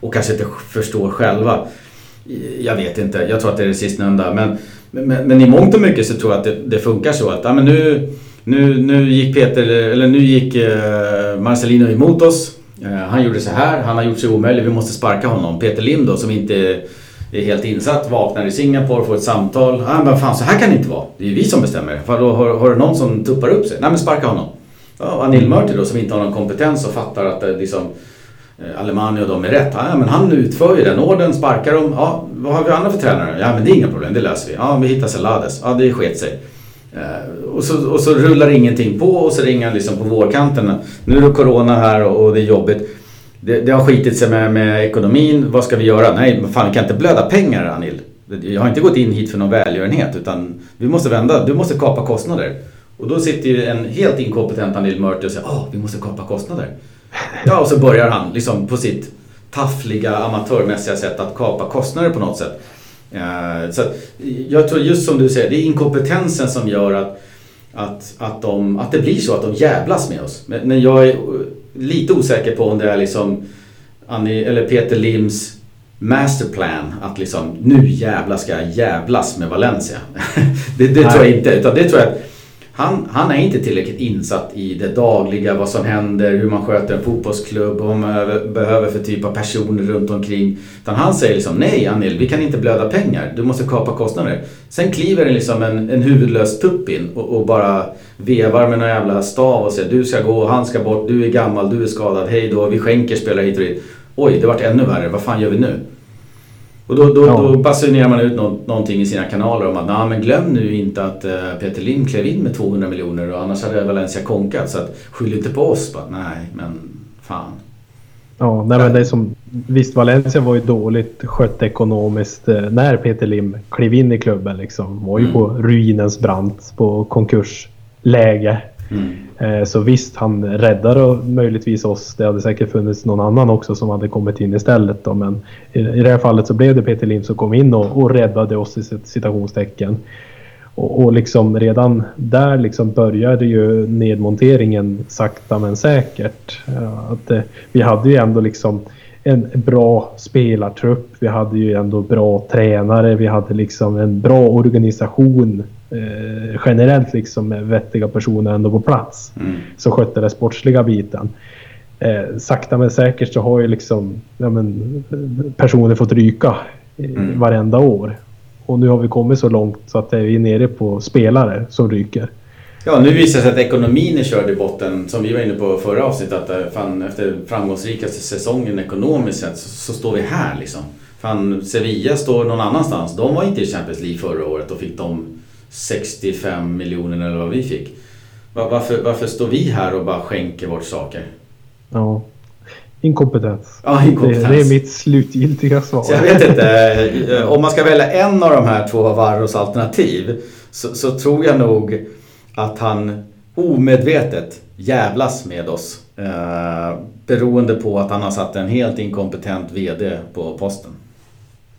och kanske inte förstår själva. Jag vet inte, jag tror att det är det sistnämnda. Men, men, men i mångt och mycket så tror jag att det, det funkar så att ja, men nu nu, nu gick Peter, eller nu gick eh, Marcelino emot oss. Eh, han gjorde så här, han har gjort sig omöjlig, vi måste sparka honom. Peter Lim då som inte är helt insatt, vaknar i Singapore, får ett samtal. Ah, men fan så här kan det inte vara. Det är ju vi som bestämmer. För då har, har du någon som tuppar upp sig? Nej men sparka honom. Ja, Anil Murti då som inte har någon kompetens och fattar att det liksom Alemani och de är rätt. Ja, men han utför ju den orden, sparkar dem. Ja, vad har vi andra för tränare? Ja, men det är inga problem, det löser vi. Ja, vi hittar Selades. Ja, det sket sig. Eh, och så, och så rullar ingenting på och så ringer han liksom på vårkanten. Nu är det Corona här och det är jobbigt. Det, det, har skitit sig med, med ekonomin. Vad ska vi göra? Nej, men fan vi kan inte blöda pengar Anil. Jag har inte gått in hit för någon välgörenhet utan vi måste vända. Du måste kapa kostnader. Och då sitter ju en helt inkompetent Anil Murti och säger åh, vi måste kapa kostnader. Ja, och så börjar han liksom på sitt taffliga amatörmässiga sätt att kapa kostnader på något sätt. Eh, så jag tror just som du säger, det är inkompetensen som gör att, att, att, de, att det blir så att de jävlas med oss. Men, men jag är lite osäker på om det är liksom Annie, eller Peter Lims masterplan att liksom nu jävla ska jag jävlas med Valencia. det, det tror jag inte. Utan det tror jag att han, han är inte tillräckligt insatt i det dagliga, vad som händer, hur man sköter en fotbollsklubb vad man behöver för typ av personer runt omkring. Utan han säger liksom nej Anil, vi kan inte blöda pengar, du måste kapa kostnader. Sen kliver det liksom en, en huvudlös tupp in och, och bara vevar med någon jävla stav och säger du ska gå, han ska bort, du är gammal, du är skadad, hej då, vi skänker spelare hit och dit. Oj, det vart ännu värre, vad fan gör vi nu? Och då, då, ja. då basunerar man ut nå någonting i sina kanaler om att nah, men glöm nu inte att uh, Peter Lind klev in med 200 miljoner och annars hade Valencia konkat. Så att, skyll inte på oss. Bara, nej, men fan. Ja, nej, men det är som, visst Valencia var ju dåligt skött ekonomiskt eh, när Peter Lim klev in i klubben. Liksom. Var ju mm. på ruinens brant, på konkursläge. Mm. Eh, så visst, han räddade möjligtvis oss. Det hade säkert funnits någon annan också som hade kommit in istället. Då. Men i, det här fallet så blev det Peter Lind som kom in och, och räddade oss i citationstecken. Och, och liksom redan där liksom började ju nedmonteringen sakta men säkert. Eh, att, eh, vi hade ju ändå liksom en bra spelartrupp. Vi hade ju ändå bra tränare. Vi hade liksom en bra organisation eh, generellt liksom med vettiga personer ändå på plats. Mm. Som skötte den sportsliga biten. Eh, sakta men säkert så har ju liksom ja, men, personer fått ryka mm. varenda år. Och nu har vi kommit så långt så att vi är nere på spelare som ryker. Ja, nu visar det sig att ekonomin är körd i botten. Som vi var inne på förra avsnittet. Att eh, fan, efter framgångsrikaste säsongen ekonomiskt sett så, så, står vi här liksom. Fan, Sevilla står någon annanstans. De var inte i Champions League förra året och fick de 65 miljoner eller vad vi fick. Varför, varför står vi här och bara skänker bort saker? Ja. Inkompetens. Ja, inkompetens. Det, det, är mitt slutgiltiga svar. Så jag vet inte. Eh, om man ska välja en av de här två Varros alternativ så, så, tror jag nog att han omedvetet jävlas med oss. Eh, beroende på att han har satt en helt inkompetent VD på posten.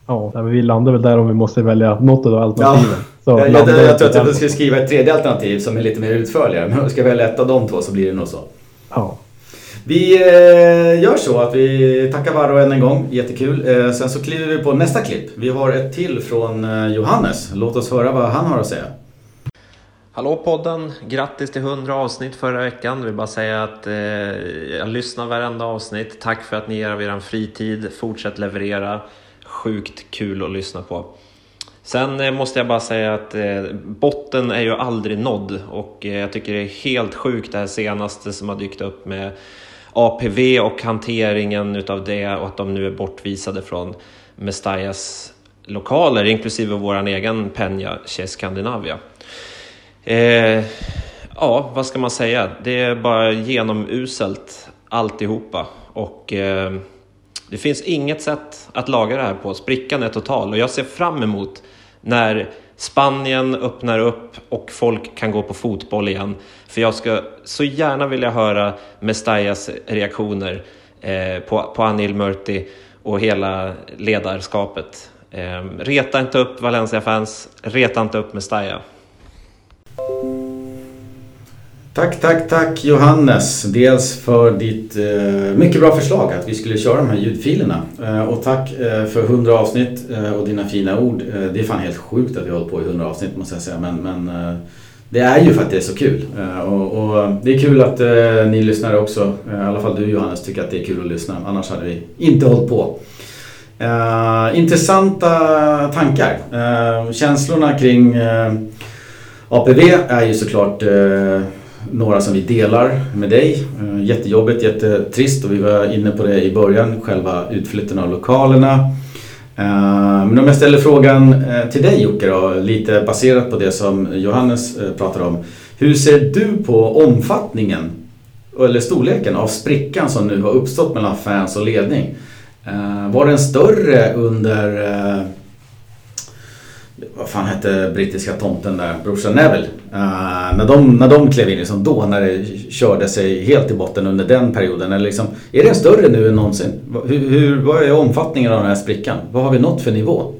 Ja, vi landar väl där om vi måste välja något av alternativen. Ja. Så jag, jag, jag tror att jag skulle skriva ett tredje alternativ som är lite mer utförligare. Men om jag ska välja ett av de två så blir det nog så. Ja. Vi eh, gör så att vi tackar Varro än en gång, jättekul. Eh, sen så kliver vi på nästa klipp. Vi har ett till från eh, Johannes. Låt oss höra vad han har att säga. Hallå podden! Grattis till 100 avsnitt förra veckan. Jag vill bara säga att eh, jag lyssnar varenda avsnitt. Tack för att ni ger av er fritid. Fortsätt leverera. Sjukt kul att lyssna på. Sen eh, måste jag bara säga att eh, botten är ju aldrig nådd och eh, jag tycker det är helt sjukt det här senaste som har dykt upp med APV och hanteringen utav det och att de nu är bortvisade från Mestallas lokaler, inklusive vår egen Penja Che Scandinavia. Eh, ja, vad ska man säga? Det är bara genomuselt alltihopa och eh, det finns inget sätt att laga det här på. Sprickan är total och jag ser fram emot när Spanien öppnar upp och folk kan gå på fotboll igen. För jag ska så gärna vilja höra Mestallas reaktioner eh, på, på Anil Murti och hela ledarskapet. Eh, reta inte upp Valencia-fans, reta inte upp Mestalla. Tack, tack, tack Johannes. Dels för ditt eh, mycket bra förslag att vi skulle köra de här ljudfilerna. Eh, och tack eh, för 100 avsnitt eh, och dina fina ord. Eh, det är fan helt sjukt att vi håller på i 100 avsnitt måste jag säga. Men, men eh, det är ju för att det är så kul. Eh, och, och, det är kul att eh, ni lyssnare också, eh, i alla fall du Johannes, tycker att det är kul att lyssna. Annars hade vi inte hållit på. intressanta tankar. känslorna kring APV är ju såklart några som vi delar med dig. Eh, jättejobbigt, jättetrist och vi var inne på det i början, själva utflytten av lokalerna. Eh, men om jag ställer frågan eh, till dig Jocke då, lite baserat på det som Johannes pratar om. Hur ser du på omfattningen eller storleken av sprickan som nu har uppstått mellan fans och ledning? Var den större under vad fan hette brittiska tomten där, brorsan Neville. Uh, när, de, när de klev in, liksom då när det körde sig helt i botten under den perioden. Eller liksom, är den större nu än någonsin? Hur, hur, vad är omfattningen av den här sprickan? Vad har vi nått för nivå?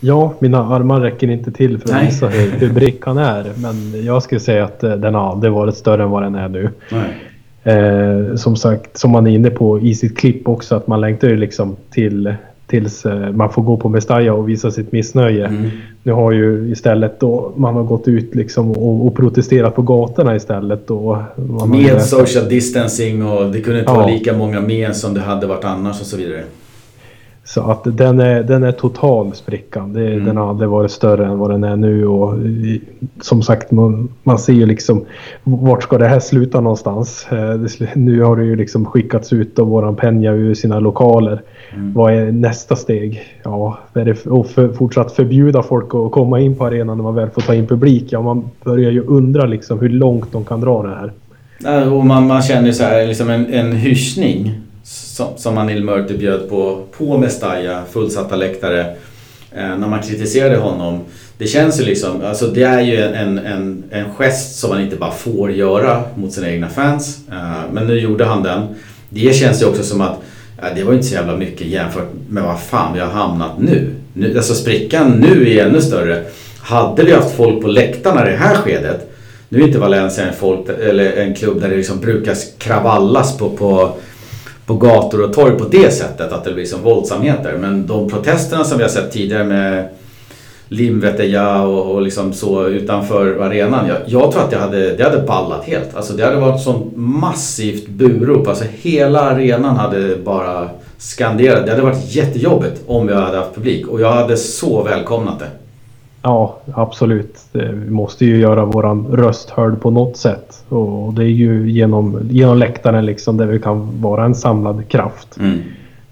Ja, mina armar räcker inte till för att visa hur, hur brickan är. Men jag skulle säga att eh, den har aldrig varit större än vad den är nu. Eh, som sagt, som man är inne på i sitt klipp också, att man längtar ju liksom till tills eh, man får gå på Mestalla och visa sitt missnöje. Mm. Nu har ju istället då man har gått ut liksom och, och protesterat på gatorna istället. Och med social distancing och det kunde inte ja. vara lika många med som det hade varit annars och så vidare. Så att den är, den är total sprickan. Det, mm. Den har aldrig varit större än vad den är nu. Och som sagt, man, man ser ju liksom vart ska det här sluta någonstans? Eh, nu har det ju liksom skickats ut av våran Penja ur sina lokaler. Mm. Vad är nästa steg? Ja, är det och för, fortsatt förbjuda folk att komma in på arenan när man väl får ta in publik? Ja, man börjar ju undra liksom hur långt de kan dra det här. Och man, man känner ju så här, liksom en, en hyschning som, som Anil Mörti typ bjöd på, på Mestalla, fullsatta läktare, eh, när man kritiserade honom. Det känns ju liksom, alltså det är ju en, en, en gest som man inte bara får göra mot sina egna fans. Eh, men nu gjorde han den. Det känns ju också som att eh, det var inte så jävla mycket jämfört med vad fan vi har hamnat nu. nu alltså sprickan nu är ännu större. Hade vi haft folk på läktarna i det här skedet nu är inte Valencia en, folk, eller en klubb där det liksom brukar kravallas på, på på gator och torg på det sättet att det blir som våldsamheter. Men de protesterna som vi har sett tidigare med Limveteja och, och liksom så utanför arenan. Jag, jag, tror att det hade, det hade ballat helt. Alltså det hade varit sånt massivt burop. Alltså hela arenan hade bara skanderat. Det hade varit jättejobbigt om vi hade haft publik och jag hade så välkomnat det. Ja, absolut. Vi måste ju göra våran röst hörd på något sätt. Och det är ju genom, genom läktaren liksom där vi kan vara en samlad kraft. Mm.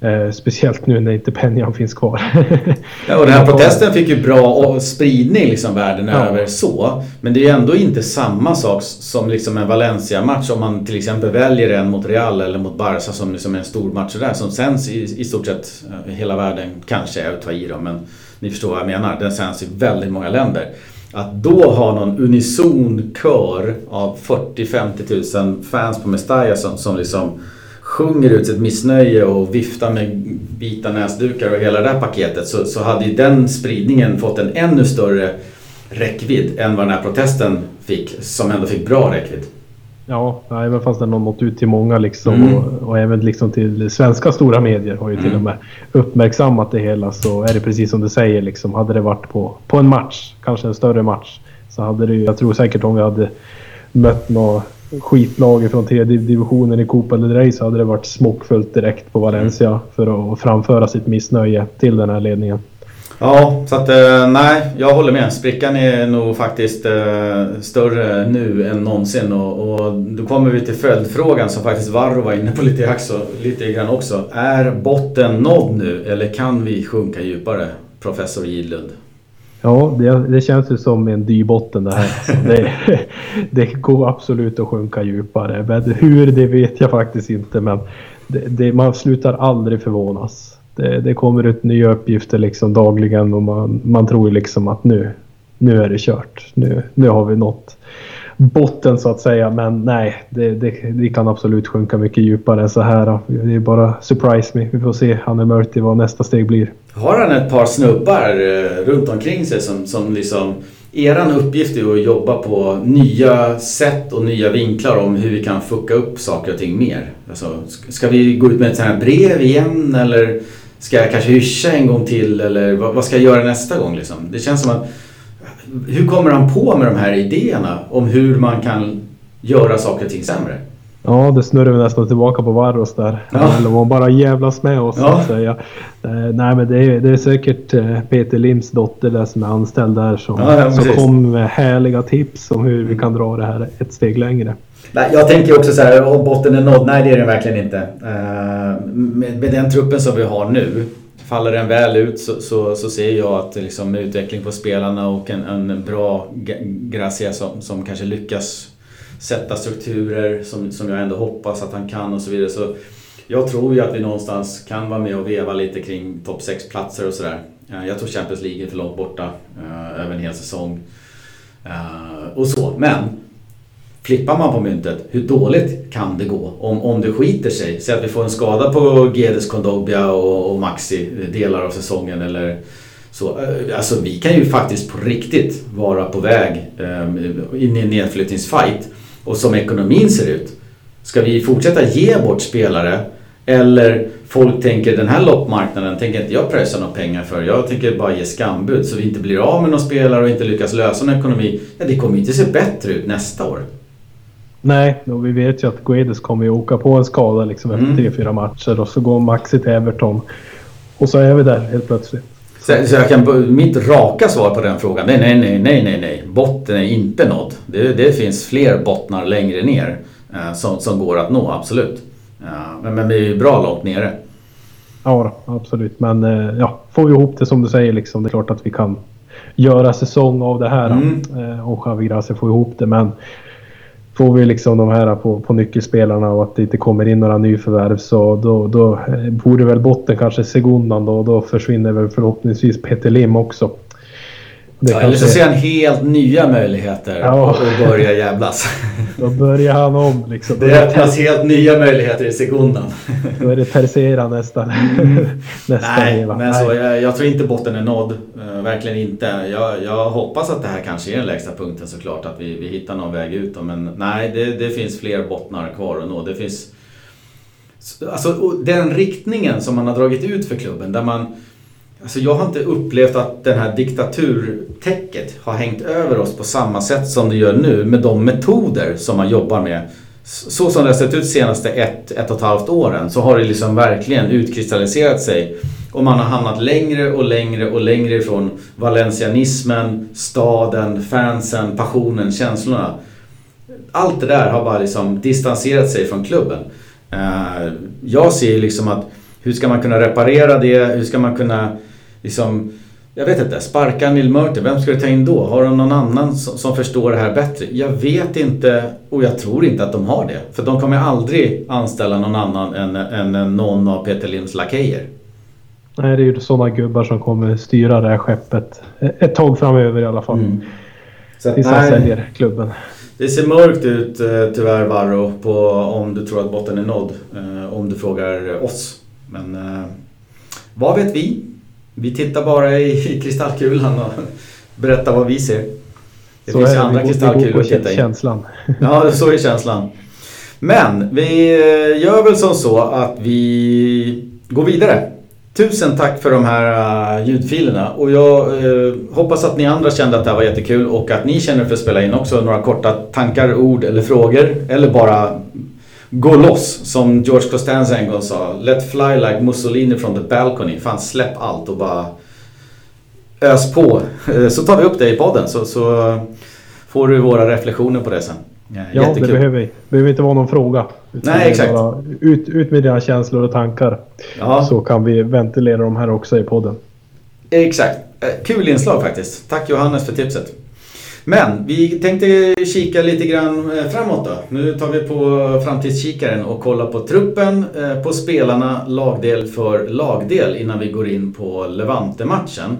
Eh, speciellt nu när inte Penjan finns kvar. ja, och den här protesten fick ju bra spridning liksom världen ja. över så. Men det är ju ändå inte samma sak som liksom en Valencia-match om man till exempel väljer en mot Real eller mot Barca som liksom är en stor match där som sänds i, i stort sett eh, hela världen. Kanske är att ta i då, men ni förstår vad jag menar. Den sänds i väldigt många länder. Att då ha någon unison kör av 40-50 000 fans på Mestalla som, som liksom sjunger ut sitt missnöje och viftar med vita näsdukar och hela det där paketet så, så hade ju den spridningen fått en ännu större räckvidd än vad den här protesten fick, som ändå fick bra räckvidd. Ja, även fast den har nått ut till många liksom mm. och, och, även liksom till svenska stora medier har ju till mm. och med uppmärksammat det hela så är det precis som du säger liksom. Hade det varit på, på en match, kanske en större match, så hade det ju, jag tror säkert om vi hade mött något skitlag från tredje divisionen i Copa del Rey så hade det varit smockfullt direkt på Valencia mm. för att framföra sitt missnöje till den här ledningen. Ja, så att eh, nej, jag håller med. Sprickan är nog faktiskt eh, större nu än någonsin. Och, och då kommer vi till följdfrågan som faktiskt Varro var inne på lite, också, lite grann också. Är botten nådd nu eller kan vi sjunka djupare? Professor Gidlund. Ja, det, det, känns ju som en dyr botten det här. Det, det, går absolut att sjunka djupare. Men hur, det vet jag faktiskt inte. Men det, man slutar aldrig förvånas. Det, det, kommer ut nya uppgifter liksom dagligen och man, man tror liksom att nu, nu är det kört. Nu, nu har vi nått botten så att säga. Men nej, det, det, det kan absolut sjunka mycket djupare än så här. Det är bara surprise me. Vi får se, Hanne Murti, vad nästa steg blir. Har han ett par snubbar eh, runt omkring sig som, som liksom... Eran uppgift är att jobba på nya sätt och nya vinklar om hur vi kan fucka upp saker och ting mer. Alltså, ska vi gå ut med ett sånt här brev igen eller Ska jag kanske hyscha en gång till eller vad, vad ska jag göra nästa gång? Liksom? Det känns som att... Hur kommer han på med de här idéerna om hur man kan göra saker och ting sämre? Ja, det snurrar vi nästan tillbaka på Varros där. Ja. Eller man bara jävlas med oss ja. så att säga. Eh, nej men det är, det är säkert eh, Peter Lims dotter där som är anställd där som, ja, som kommer med härliga tips om hur vi kan dra det här ett steg längre. Jag tänker också så här, botten är nådd. Nej, det är den verkligen inte. Eh, med, med, den truppen som vi har nu, faller den väl ut så, så, så ser jag att liksom, med utveckling på spelarna och en, en bra Gracia som, som kanske lyckas sätta strukturer som, som jag ändå hoppas att han kan och så vidare. Så jag tror ju att vi någonstans kan vara med och veva lite kring topp 6 platser och sådär. Eh, jag tror Champions League är för långt borta eh, över en hel säsong. och så, men Flippar man på myntet, hur dåligt kan det gå om, om det skiter sig? Säg att vi får en skada på Gedes Kondobia och, och Maxi eh, delar av säsongen eller så. Eh, alltså vi kan ju faktiskt på riktigt vara på väg eh, in i en nedflyttningsfight. Och som ekonomin ser ut, ska vi fortsätta ge bort spelare Eller folk tänker den här loppmarknaden tänker inte jag pressa några pengar för. Jag tänker bara ge skambud så vi inte blir av med någon spelare och inte lyckas lösa någon ekonomi. Ja, det kommer ju inte se bättre ut nästa år. Nej, och vi vet ju att Guedes kommer ju åka på en skada liksom efter mm. tre, fyra matcher och så går Maxi till Everton. Och så är vi där helt plötsligt. Så, så jag kan, mitt raka svar på den frågan nej, nej, nej, nej, nej, nej. Botten är inte nådd. Det, det finns fler bottnar längre ner eh, som, som går att nå, absolut. Ja, men, men vi är ju bra långt nere. Ja, absolut. Men eh, ja, får vi ihop det som du säger liksom. Det är klart att vi kan göra säsong av det här. Mm. Eh, och Javi Gracia får ihop det. Men får vi liksom de här på, på nyckelspelarna och att det inte kommer in några nyförvärv så då, då eh, borde väl botten kanske Segundan då och då försvinner väl förhoppningsvis Peter Lim också. Ja. Eller så ser han helt nya möjligheter ja. och börjar jävlas. Då börjar han om liksom. Det öppnas helt nya möjligheter i sekundan. Då är det tercera nästa, mm. nästa Nej, men Nej. Så, jag, jag, tror inte botten är nådd. Uh, verkligen inte. Jag, jag, hoppas att det här kanske är den lägsta punkten såklart. Att vi, vi hittar någon väg ut. Då. Men nej, det, det finns fler bottnar kvar att nå. Det finns... Alltså den riktningen som man har dragit ut för klubben där man Alltså jag har inte upplevt att det här diktaturtäcket har hängt över oss på samma sätt som det gör nu med de metoder som man jobbar med. Så som det har sett ut de senaste ett, ett och ett halvt åren så har det liksom verkligen utkristalliserat sig. Och man har hamnat längre och längre och längre ifrån valencianismen, staden, fansen, passionen, känslorna. Allt det där har bara liksom distanserat sig från klubben. Eh, jag ser liksom att hur ska man kunna reparera det? Hur ska man kunna liksom, jag vet inte, sparka Neil Murter, vem ska du ta in då? Har de någon annan som, som, förstår det här bättre? Jag vet inte och jag tror inte att de har det. För de kommer aldrig anställa någon annan än, än någon av Peter Linds lakejer. Nej, det är ju sådana gubbar som kommer styra det här skeppet ett tag framöver i alla fall. Mm. Så Tills han säljer klubben. Det ser mörkt ut eh, tyvärr Varro på om du tror att botten är nådd. Eh, om du frågar oss. Men eh, vad vet vi? Vi tittar bara i, i kristallkulan och berättar vad vi ser. Det så finns ju andra kristallkulor att titta i. känslan. Ja, så är känslan. Men vi eh, gör väl som så att vi går vidare. Tusen tack för de här uh, ljudfilerna och jag uh, hoppas att ni andra kände att det här var jättekul och att ni känner för att spela in också några korta tankar, ord eller frågor eller bara gå loss som George Costanza en gång sa. Let fly like Mussolini from the balcony. Fan släpp allt och bara ös på. Eh, så tar vi upp det i podden så, så får du våra reflektioner på det sen. Ja, ja det behöver, behöver inte vara någon fråga. Nej, exakt. Ut, ut med dina känslor och tankar. Ja. Så kan vi ventilera dem här också i podden. Exakt. Eh, kul inslag faktiskt. Tack Johannes för tipset. Men vi tänkte kika lite grann eh, framåt då. Nu tar vi på framtidskikaren och kollar på truppen, eh, på spelarna lagdel för lagdel innan vi går in på Levante-matchen.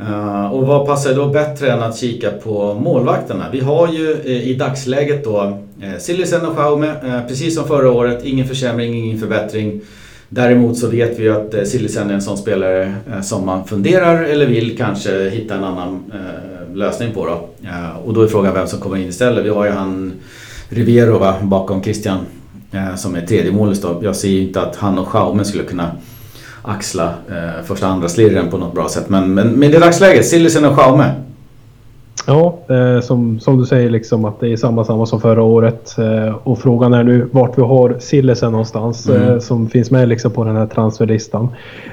Eh, och vad passar då bättre än att kika på målvakterna? Vi har ju i dagsläget då Sillisen och Schaume, precis som förra året. Ingen försämring, ingen förbättring. Däremot så vet vi ju att Sillisen är en sån spelare som man funderar eller vill kanske hitta en annan lösning på. Då. Eh, och då är frågan vem som kommer in istället. Vi har ju han Rivero va, bakom Christian eh, som är tredje målis då. Jag ser ju inte att han och Schaume skulle kunna axla eh, första andra slirren på något bra sätt. Men, men, men i dagsläget, Sillisen och Schaume. Ja, eh, som, som du säger liksom att det är samma samma som förra året. Eh, och frågan är nu vart vi har Sillesen någonstans mm. eh, som finns med liksom på den här transferlistan.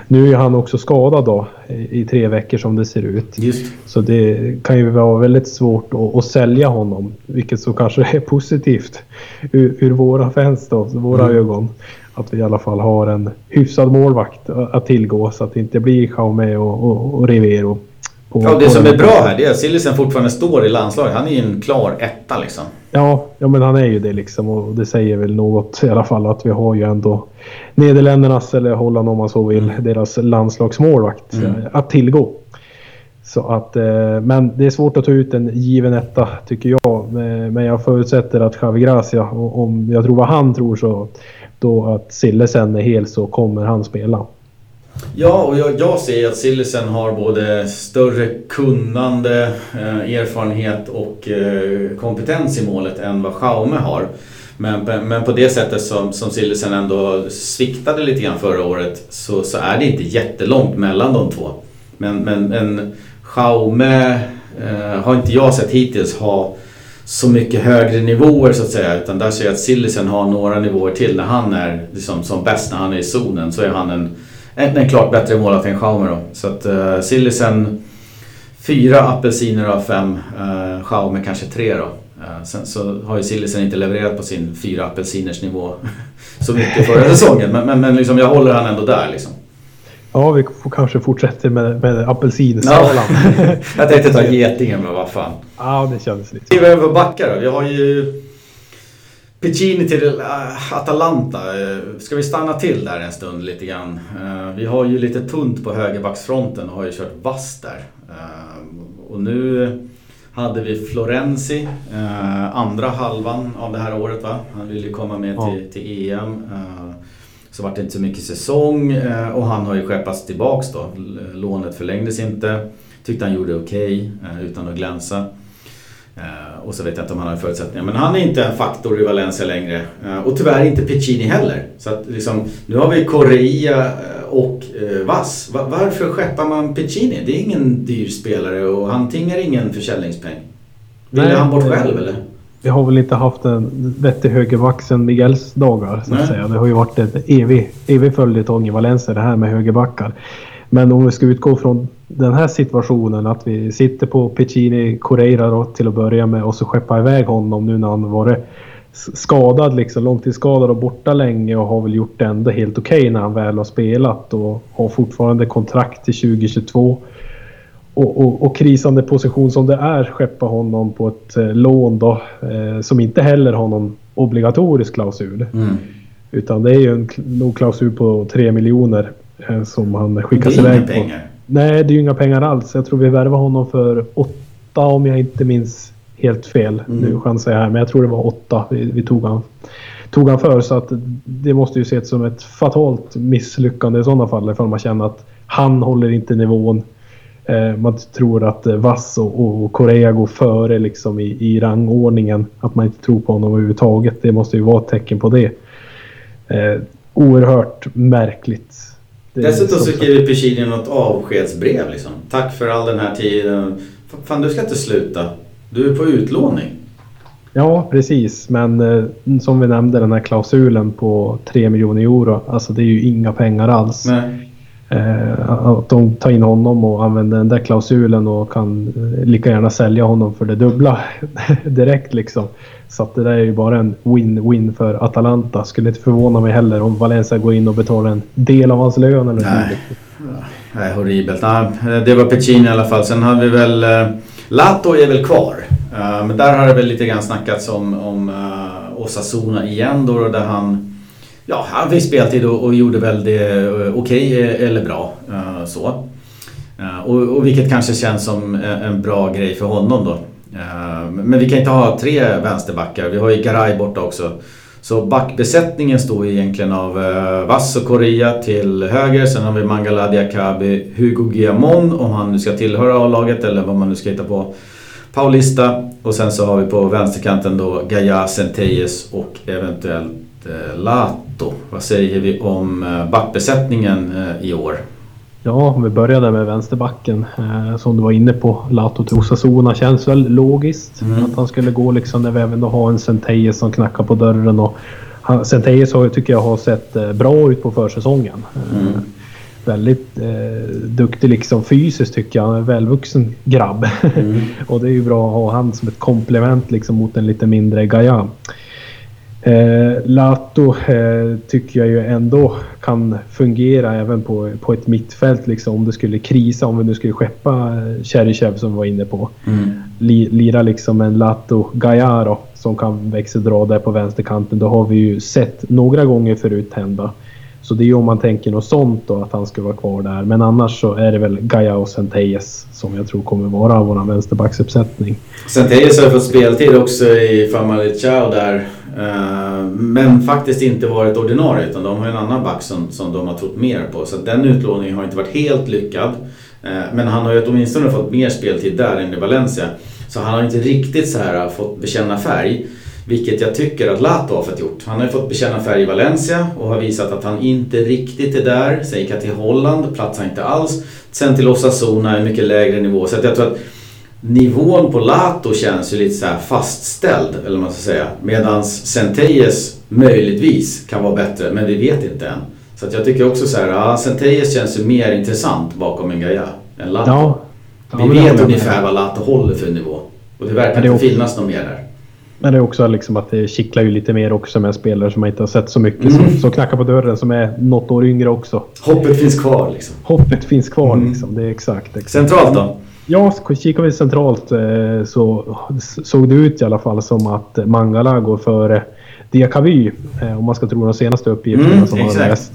Nu är han också skadad då i, i tre veckor som det ser ut. Just. Så det kan ju vara väldigt svårt att, att sälja honom. Vilket så kanske är positivt ur, ur våra fans då, våra mm. ögon. Att vi i alla fall har en hyfsad målvakt att tillgå så att det inte blir Jaume och, och, och Rivero. På, ja, det som är bra här det är att Sillisen fortfarande står i landslaget. Han är ju en klar etta liksom. Ja, ja men han är ju det liksom och det säger väl något i alla fall att vi har ju ändå Nederländernas, eller Holland om man så vill, mm. deras landslagsmålvakt mm. att tillgå. Så att, eh, men det är svårt att ta ut en given etta tycker jag. Men jag förutsätter att Javi Gracia, om jag tror vad han tror så, då att Sillesen är hel så kommer han spela. Ja, och jag, jag ser att Sillisen har både större kunnande, eh, erfarenhet och eh, kompetens i målet än vad Schaume har. Men, men på det sättet som, som Sillisen ändå sviktade lite grann förra året så, så är det inte jättelångt mellan de två. Men, men en Schaume eh, har inte jag sett hittills ha så mycket högre nivåer så att säga. Utan där ser jag att Sillisen har några nivåer till. När han är liksom, som bäst, när han är i zonen, så är han en, en, klart bättre målvakt än Schaumer då. Så att uh, Sillisen, fyra apelsiner av fem. Uh, Schaumer kanske tre då. Uh, sen så har ju Sillisen inte levererat på sin fyra apelsiners nivå så mycket förra säsongen. Men, men, men liksom, jag håller han ändå där liksom. Ja, vi får kanske fortsätter med, med apelsinskalan. Ja. jag tänkte ta getingen, men vad fan. Ja, det kändes lite. Vi över backar då. Vi har ju Piccini till äh, Atalanta. Eh, ska vi stanna till där en stund lite grann? Eh, vi har ju lite tunt på högerbacksfronten och har ju kört vass där. Eh, och nu hade vi Florenzi, andra halvan av det här året va? Han ville ju komma med till, till EM. Så vart det inte så mycket säsong eh, och han har ju skeppats tillbaks då. Lånet förlängdes inte. Tyckte han gjorde okej okay, eh, utan att glänsa. Eh, och så vet jag inte om han har förutsättningar. Men han är inte en faktor i Valencia längre. Och tyvärr inte Piccini heller. Så att liksom, nu har vi Correa och Vass. Varför skeppar man Piccini? Det är ingen dyr spelare och han tingar ingen försäljningspeng. Ville han bort själv eller? vi har väl inte haft en vettig högerback sedan Miguels dagar. Så att säga. Det har ju varit en evig, evig följetong i Valencia det här med högerbackar. Men om vi ska utgå från den här situationen att vi sitter på Piccini Correira då, till att börja med och så skeppa iväg honom nu när han varit skadad, liksom, långtidsskadad och borta länge och har väl gjort det ändå helt okej okay när han väl har spelat och har fortfarande kontrakt till 2022 och, och, och, krisande position som det är skeppa honom på ett eh, lån då eh, som inte heller har någon obligatorisk klausul. Mm. Utan det är ju en klausul på 3 miljoner eh, som han skickas iväg på. Pengar. Nej, det är ju inga pengar alls. Jag tror vi värvade honom för 8 om jag inte minns helt fel. Mm. Nu chansar jag här, men jag tror det var 8 vi, vi tog han tog han för. Så att det måste ju ses som ett fatalt misslyckande i sådana fall ifall man känner att han håller inte nivån. Eh, man tror att eh, Vass och, och Korea går före liksom i, i rangordningen. Att man inte tror på honom överhuvudtaget. Det måste ju vara ett tecken på det. Eh, oerhört märkligt. Det Dessutom så skriver Piccini något avskedsbrev liksom. Tack för all den här tiden. Fan, du ska inte sluta. Du är på utlåning. Ja, precis. Men eh, som vi nämnde den här klausulen på 3 miljoner euro. Alltså det är ju inga pengar alls. Nej. Eh, att de tar in honom och använder den där klausulen och kan eh, lika gärna sälja honom för det dubbla direkt liksom. Så att det där är ju bara en win-win för Atalanta. Skulle inte förvåna mig heller om Valencia går in och betalar en del av hans lön eller Nej. Nej, horribelt. Nej, det var Pecini i alla fall. Sen har vi väl... Eh, Lato är väl kvar. Men där har det väl lite grann snackats om, om Osasuna igen då, där han Ja, han fick speltid och, och gjorde väl det eh, okej okay, eller bra. Eh, så. Och, och vilket kanske känns som en bra grej för honom då. Men vi kan inte ha tre vänsterbackar. Vi har ju Garay borta också. Så backbesättningen står egentligen av uh, Vass och Correa till höger. Sen har vi Mangala Diakabi, Hugo Guillamon om han nu ska tillhöra A-laget eller vad man nu ska hitta på. Paulista och sen så har vi på vänsterkanten då Gaia Centeyes och eventuellt Lato. Vad säger vi om eh, backbesättningen eh, i år? Ja, om vi börjar med vänsterbacken. Eh, som du var inne på, Lato till Osasuna känns väl logiskt. Mm. Att han skulle gå liksom när vi även har en Centejes som knackar på dörren. Och Centejes tycker jag har sett eh, bra ut på försäsongen. Mm. Eh, väldigt eh, duktig liksom fysiskt tycker jag. En välvuxen grabb. Mm. och det är ju bra att ha han som ett komplement liksom mot en lite mindre Gaia. Eh, Lato eh, tycker jag ju ändå kan fungera även på, på ett mittfält liksom om det skulle krisa, om vi nu skulle skeppa eh, Cheryshev som vi var inne på. Mm. Li, lira liksom en Lato Gaiaro som kan växeldra där på vänsterkanten. Då har vi ju sett några gånger förut hända. Så det är ju om man tänker något sånt då, att han ska vara kvar där. Men annars så är det väl Gaia och Centelles som jag tror kommer vara vår vänsterbacksuppsättning. Centelles har fått speltid också i Family Chao där. Eh, men faktiskt inte varit ordinarie utan de har en annan back som, som de har trott mer på. Så den utlåningen har inte varit helt lyckad. Eh, men han har ju åtminstone fått mer speltid där än i Valencia. Så han har inte riktigt så här eh, fått bekänna färg. Vilket jag tycker att Lato har fått gjort. Han har ju fått bekänna färg i Valencia och har visat att han inte riktigt är där. Sen gick han till Holland, platsar inte alls. Sen till Osasuna, en mycket lägre nivå. Så jag tror att nivån på Lato känns ju lite så fastställd, eller vad man ska säga. Medan Centeyes möjligtvis kan vara bättre, men vi vet inte än. Så att jag tycker också så här, ja, Centeyes känns ju mer intressant bakom en Gaia än Lato. Ja, vi vet ungefär vad Lato håller för nivå. Och det verkar det inte också... finnas något mer där. Men det är också liksom att det kittlar ju lite mer också med spelare som man inte har sett så mycket. Mm. Som, som knackar på dörren som är något år yngre också. Hoppet finns kvar liksom. Hoppet finns kvar mm. liksom. Det är exakt, exakt. Centralt då? Ja, kikar vi centralt eh, så såg det ut i alla fall som att Mangala går före Diakavy. Eh, om man ska tro de senaste uppgifterna mm, som exakt. har läst.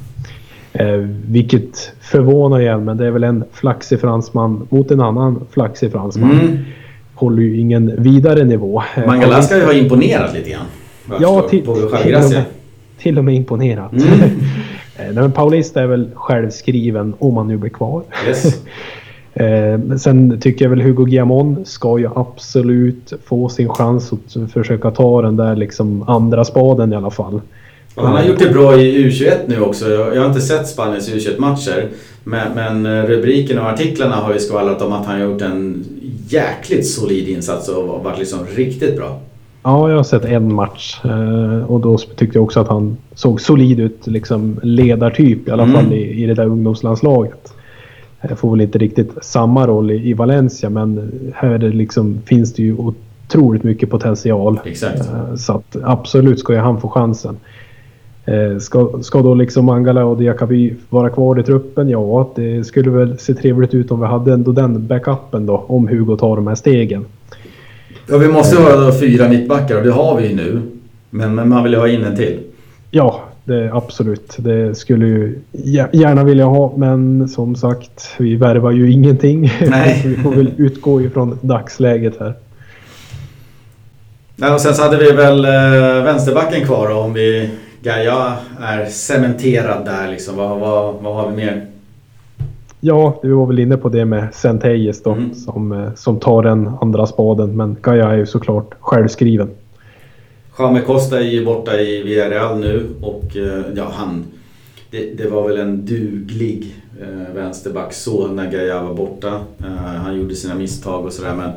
Eh, vilket förvånar igen, men det är väl en flaxig fransman mot en annan flaxig fransman. Mm. Håller ju ingen vidare nivå. Mangala ska ju ha imponerat lite grann. Ja, till, till, och med, till och med imponerat. Mm. Nej, men Paulista är väl självskriven om han nu blir kvar. Yes. Eh, sen tycker jag väl Hugo Guillamon ska ju absolut få sin chans att försöka ta den där liksom andra spaden i alla fall. han har gjort det bra i U21 nu också. Jag, har inte sett Spaniens U21-matcher. Men, men eh, rubrikerna och artiklarna har ju skvallrat om att han har gjort en jäkligt solid insats och varit liksom riktigt bra. Ja, jag har sett en match eh, och då tyckte jag också att han såg solid ut. Liksom ledartyp i alla mm. fall i, i det där ungdomslandslaget. Får väl inte riktigt samma roll i, i Valencia men här det liksom, finns det ju otroligt mycket potential. Exakt. Eh, så att absolut ska ju han få chansen. Eh, ska, ska då liksom Angala och Diakaby vara kvar i truppen? Ja, det skulle väl se trevligt ut om vi hade ändå den backupen då, om Hugo tar de här stegen. Ja, vi måste ha då fyra mittbackar och det har vi ju nu. Men, men man vill ju ha in en till. Ja, det, absolut. Det skulle ju gärna vilja ha, men som sagt, vi värvar ju ingenting. Nej. vi får väl utgå ifrån dagsläget här. Ja, och sen så hade vi väl eh, vänsterbacken kvar då, om vi... Gaia är cementerad där liksom. Vad, vad, vad har vi mer? Ja, du var väl inne på det med Centeyes då, mm. som, eh, som tar den andra spaden. Men Gaia är ju såklart självskriven. Jaime Costa är ju borta i Villarreal nu och eh, ja, han... Det, det var väl en duglig eh, vänsterback så när Gaia var borta. Eh, han gjorde sina misstag och sådär men...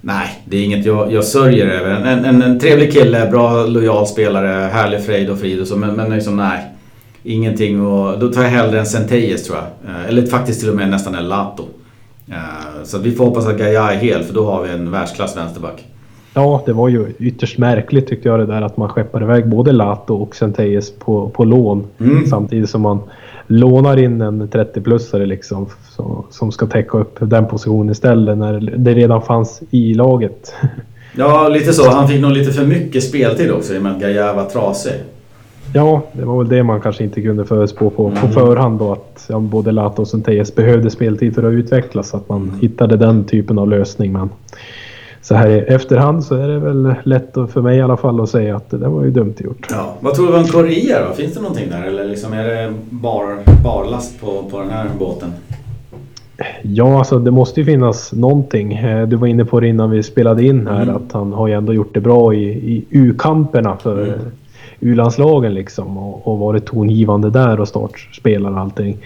Nej, det är inget jag, jag sörjer över. En, en, en trevlig kille, bra lojal spelare, härlig frejd och frid och så men, men liksom nej. Ingenting och då tar jag hellre en Centeyes tror jag. Eh, eller faktiskt till och med nästan en Lato. Eh, så vi får hoppas att Gaia är hel för då har vi en världsklass vänsterback. Ja, det var ju ytterst märkligt tyckte jag det där att man skeppar iväg både Lato och Centeyes på, på lån. Mm. Samtidigt som man lånar in en 30-plussare liksom som, som ska täcka upp den positionen istället när det redan fanns i laget. Ja, lite så. Han fick nog lite för mycket speltid också i och med att Gaia var trasig. Ja, det var väl det man kanske inte kunde förutspå på, på mm. förhand då att ja, både Lato och Centeyes behövde speltid för att utvecklas. Så att man mm. hittade den typen av lösning. Men så här i efterhand så är det väl lätt för mig i alla fall att säga att det där var ju dumt gjort. Ja. Vad tror du om Korea då? Finns det någonting där eller liksom är det bar, barlast på, på den här båten? Ja, alltså det måste ju finnas någonting. Eh, du var inne på det innan vi spelade in här mm. att han har ju ändå gjort det bra i, i U-kamperna för mm. U-landslagen liksom och, och varit tongivande där och startspelar och allting.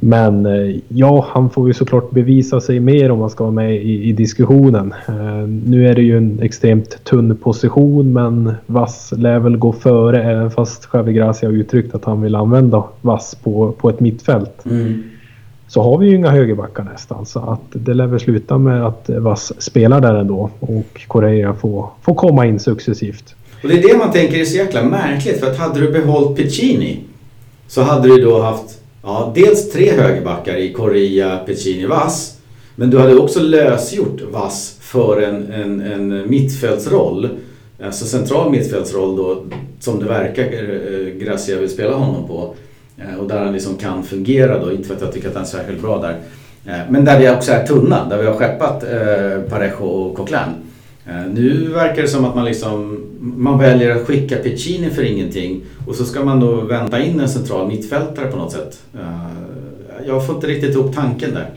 Men eh, ja, han får ju såklart bevisa sig mer om han ska vara med i, i diskussionen. Eh, nu är det ju en extremt tunn position men Vass lär väl gå före även fast Javi Gracia har uttryckt att han vill använda Vass på, på ett mittfält. Mm så har vi ju inga högerbackar nästan. Så att det lär väl sluta med att Vass spelar där ändå och Korea får, får komma in successivt. Och det är det man tänker är så jäkla märkligt för att hade du behållit Piccini så hade du då haft ja, dels tre högerbackar i Korea, Piccini, Vass. Men du hade också lösgjort Vass för en, en, en mittfältsroll. Alltså central mittfältsroll då som det verkar eh, eh, Gracia vill spela honom på. Eh, och där han liksom kan fungera då, inte för att jag tycker att han är särskilt bra där. Men där vi också är tunna, där vi har skeppat Parejo och Coquelin. Eh, nu verkar det som att man liksom man väljer att skicka Piccini för ingenting och så ska man då vänta in en central mittfältare på något sätt. Eh, jag får inte riktigt ihop tanken där.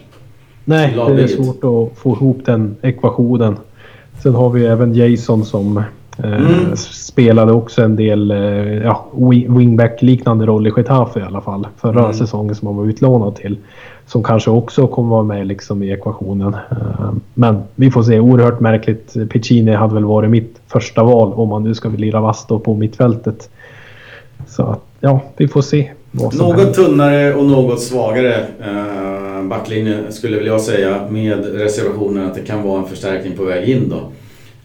Nej, det är svårt att få ihop den ekvationen. Sen har vi även Jason som Mm. Spelade också en del ja, wingback-liknande roll i Getafe i alla fall. Förra mm. säsongen som han var utlånad till. Som kanske också kommer vara med liksom i ekvationen. Men vi får se. Oerhört märkligt. Piccini hade väl varit mitt första val om man nu ska lira vass på mittfältet. Så ja, vi får se. Något tunnare och något svagare eh, backlinje skulle väl jag säga med reservationen att det kan vara en förstärkning på väg in då.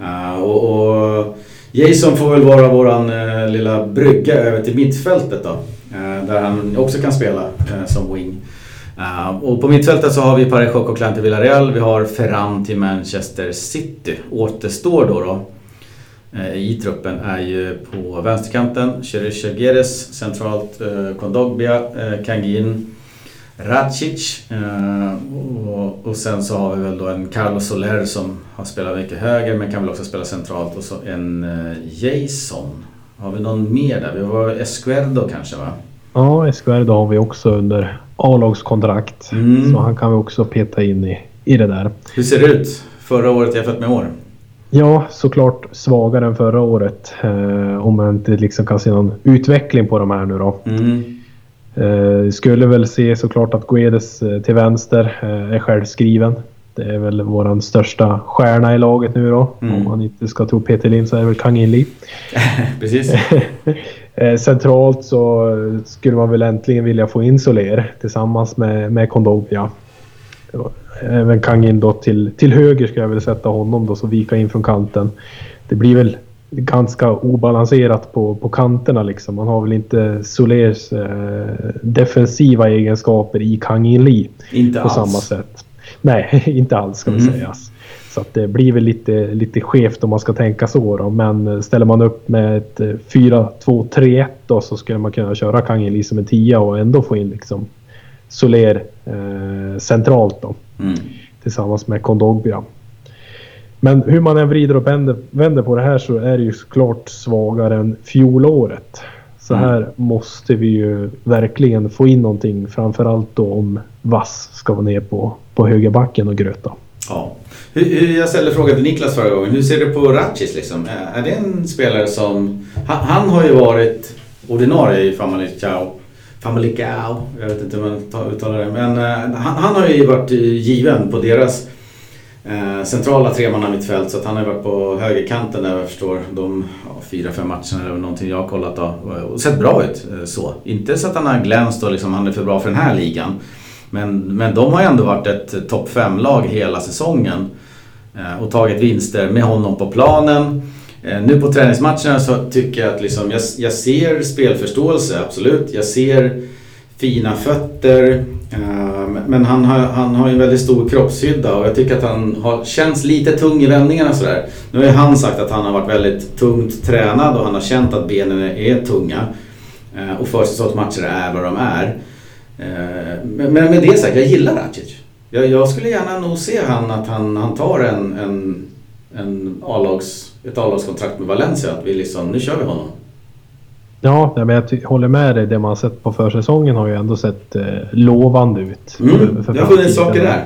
Uh, och, och, Jason får väl vara våran uh, lilla brygga över till mittfältet då. Uh, där han också kan spela eh, som wing. och på mittfältet så har vi Parejo och Coquelin till Villarreal. Vi har Ferran till Manchester City. Återstår då, då i truppen är ju på vänsterkanten Cherish Geres centralt Kondogbia, Kangin Racic eh, och, och, sen så har vi väl då en Carlos Soler som har spelat mycket höger men kan väl också spela centralt och så en eh, Jason. Har vi någon mer där? Vi har Esquerdo kanske va? Ja, Esquerdo har vi också under A-lagskontrakt. Mm. Så han kan vi också peta in i, i det där. Hur ser det ut förra året jämfört med år? Ja, såklart svagare än förra året. Eh, om man inte liksom kan se någon utveckling på de här nu då. Mm. Eh, skulle väl se såklart att Guedes eh, till vänster eh, är självskriven. Det är väl vår största stjärna i laget nu då. Mm. Om man inte ska tro Peter Lind så är det väl Kang In Precis. Eh, centralt så skulle man väl äntligen vilja få in Soler tillsammans med, med Kondogbia. Även Kang In då till, till höger skulle jag vilja sätta honom då, så vika in från kanten. Det blir väl ganska obalanserat på, på kanterna. Liksom. Man har väl inte Solers eh, defensiva egenskaper i Kang In Lee inte på alls. samma sätt. Nej, inte alls ska mm. vi säga. Så att det blir väl lite, lite skevt om man ska tänka så. Då. Men ställer man upp med ett 4-2-3-1 eh, då så skulle man kunna köra Kang In Lee som en tia och ändå få in liksom Soler eh, centralt då. Mm. Tillsammans med Kondogbia. Men hur man än vrider och vänder, på det här så är det ju såklart svagare än fjolåret. Så mm. här mm. måste vi ju verkligen få in någonting. Framförallt då om Vass ska vara ner på, på högerbacken och gröta. Ja. Jag ställde frågan till Niklas förra gången. Hur ser du på Ratchis liksom? Är det en spelare som... Han, han har ju varit ordinarie i Famalicão. Famalicão, jag vet inte hur man uttalar det. Men uh, han, han, har ju varit given på deras eh, centrala tremanna mittfält så att han har varit på högerkanten där jag förstår de ja, fyra, fem matcherna eller någonting jag har kollat då. Och sett bra ut eh, så. Inte så att han har glänst och liksom han är för bra för den här ligan. Men, men de har ändå varit ett topp 5-lag hela säsongen. Eh, och tagit vinster med honom på planen. Eh, nu på träningsmatcherna så tycker jag att liksom, jag, jag ser spelförståelse, absolut. Jag ser fina fötter. Eh, men han har, han har en väldigt stor kroppshydda och jag tycker att han har, känns lite tung i vändningarna sådär. Nu har ju han sagt att han har varit väldigt tungt tränad och han har känt att benen är tunga. Eh, och försäsongsmatcher är vad de är. Eh, men med det sagt, jag gillar Racic. Jag, jag skulle gärna nog se han att han, han tar en, en, en A-lags, ett A-lagskontrakt med Valencia. Att vi liksom, nu kör vi honom. Ja, men jag håller med dig. Det man sett på försäsongen har ju ändå sett eh, lovande ut. Mm, för, det har funnits saker där.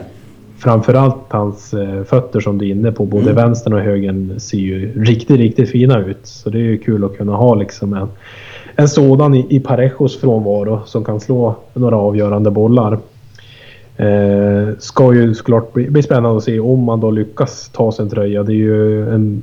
Framförallt hans eh, fötter som du är inne på, både mm. vänstern och högern ser ju riktigt, riktigt fina ut. Så det är ju kul att kunna ha liksom en, en sådan i, i Parejos frånvaro som kan slå några avgörande bollar. Eh, ska ju såklart bli, bli spännande att se om man då lyckas ta sig en tröja. Det är ju en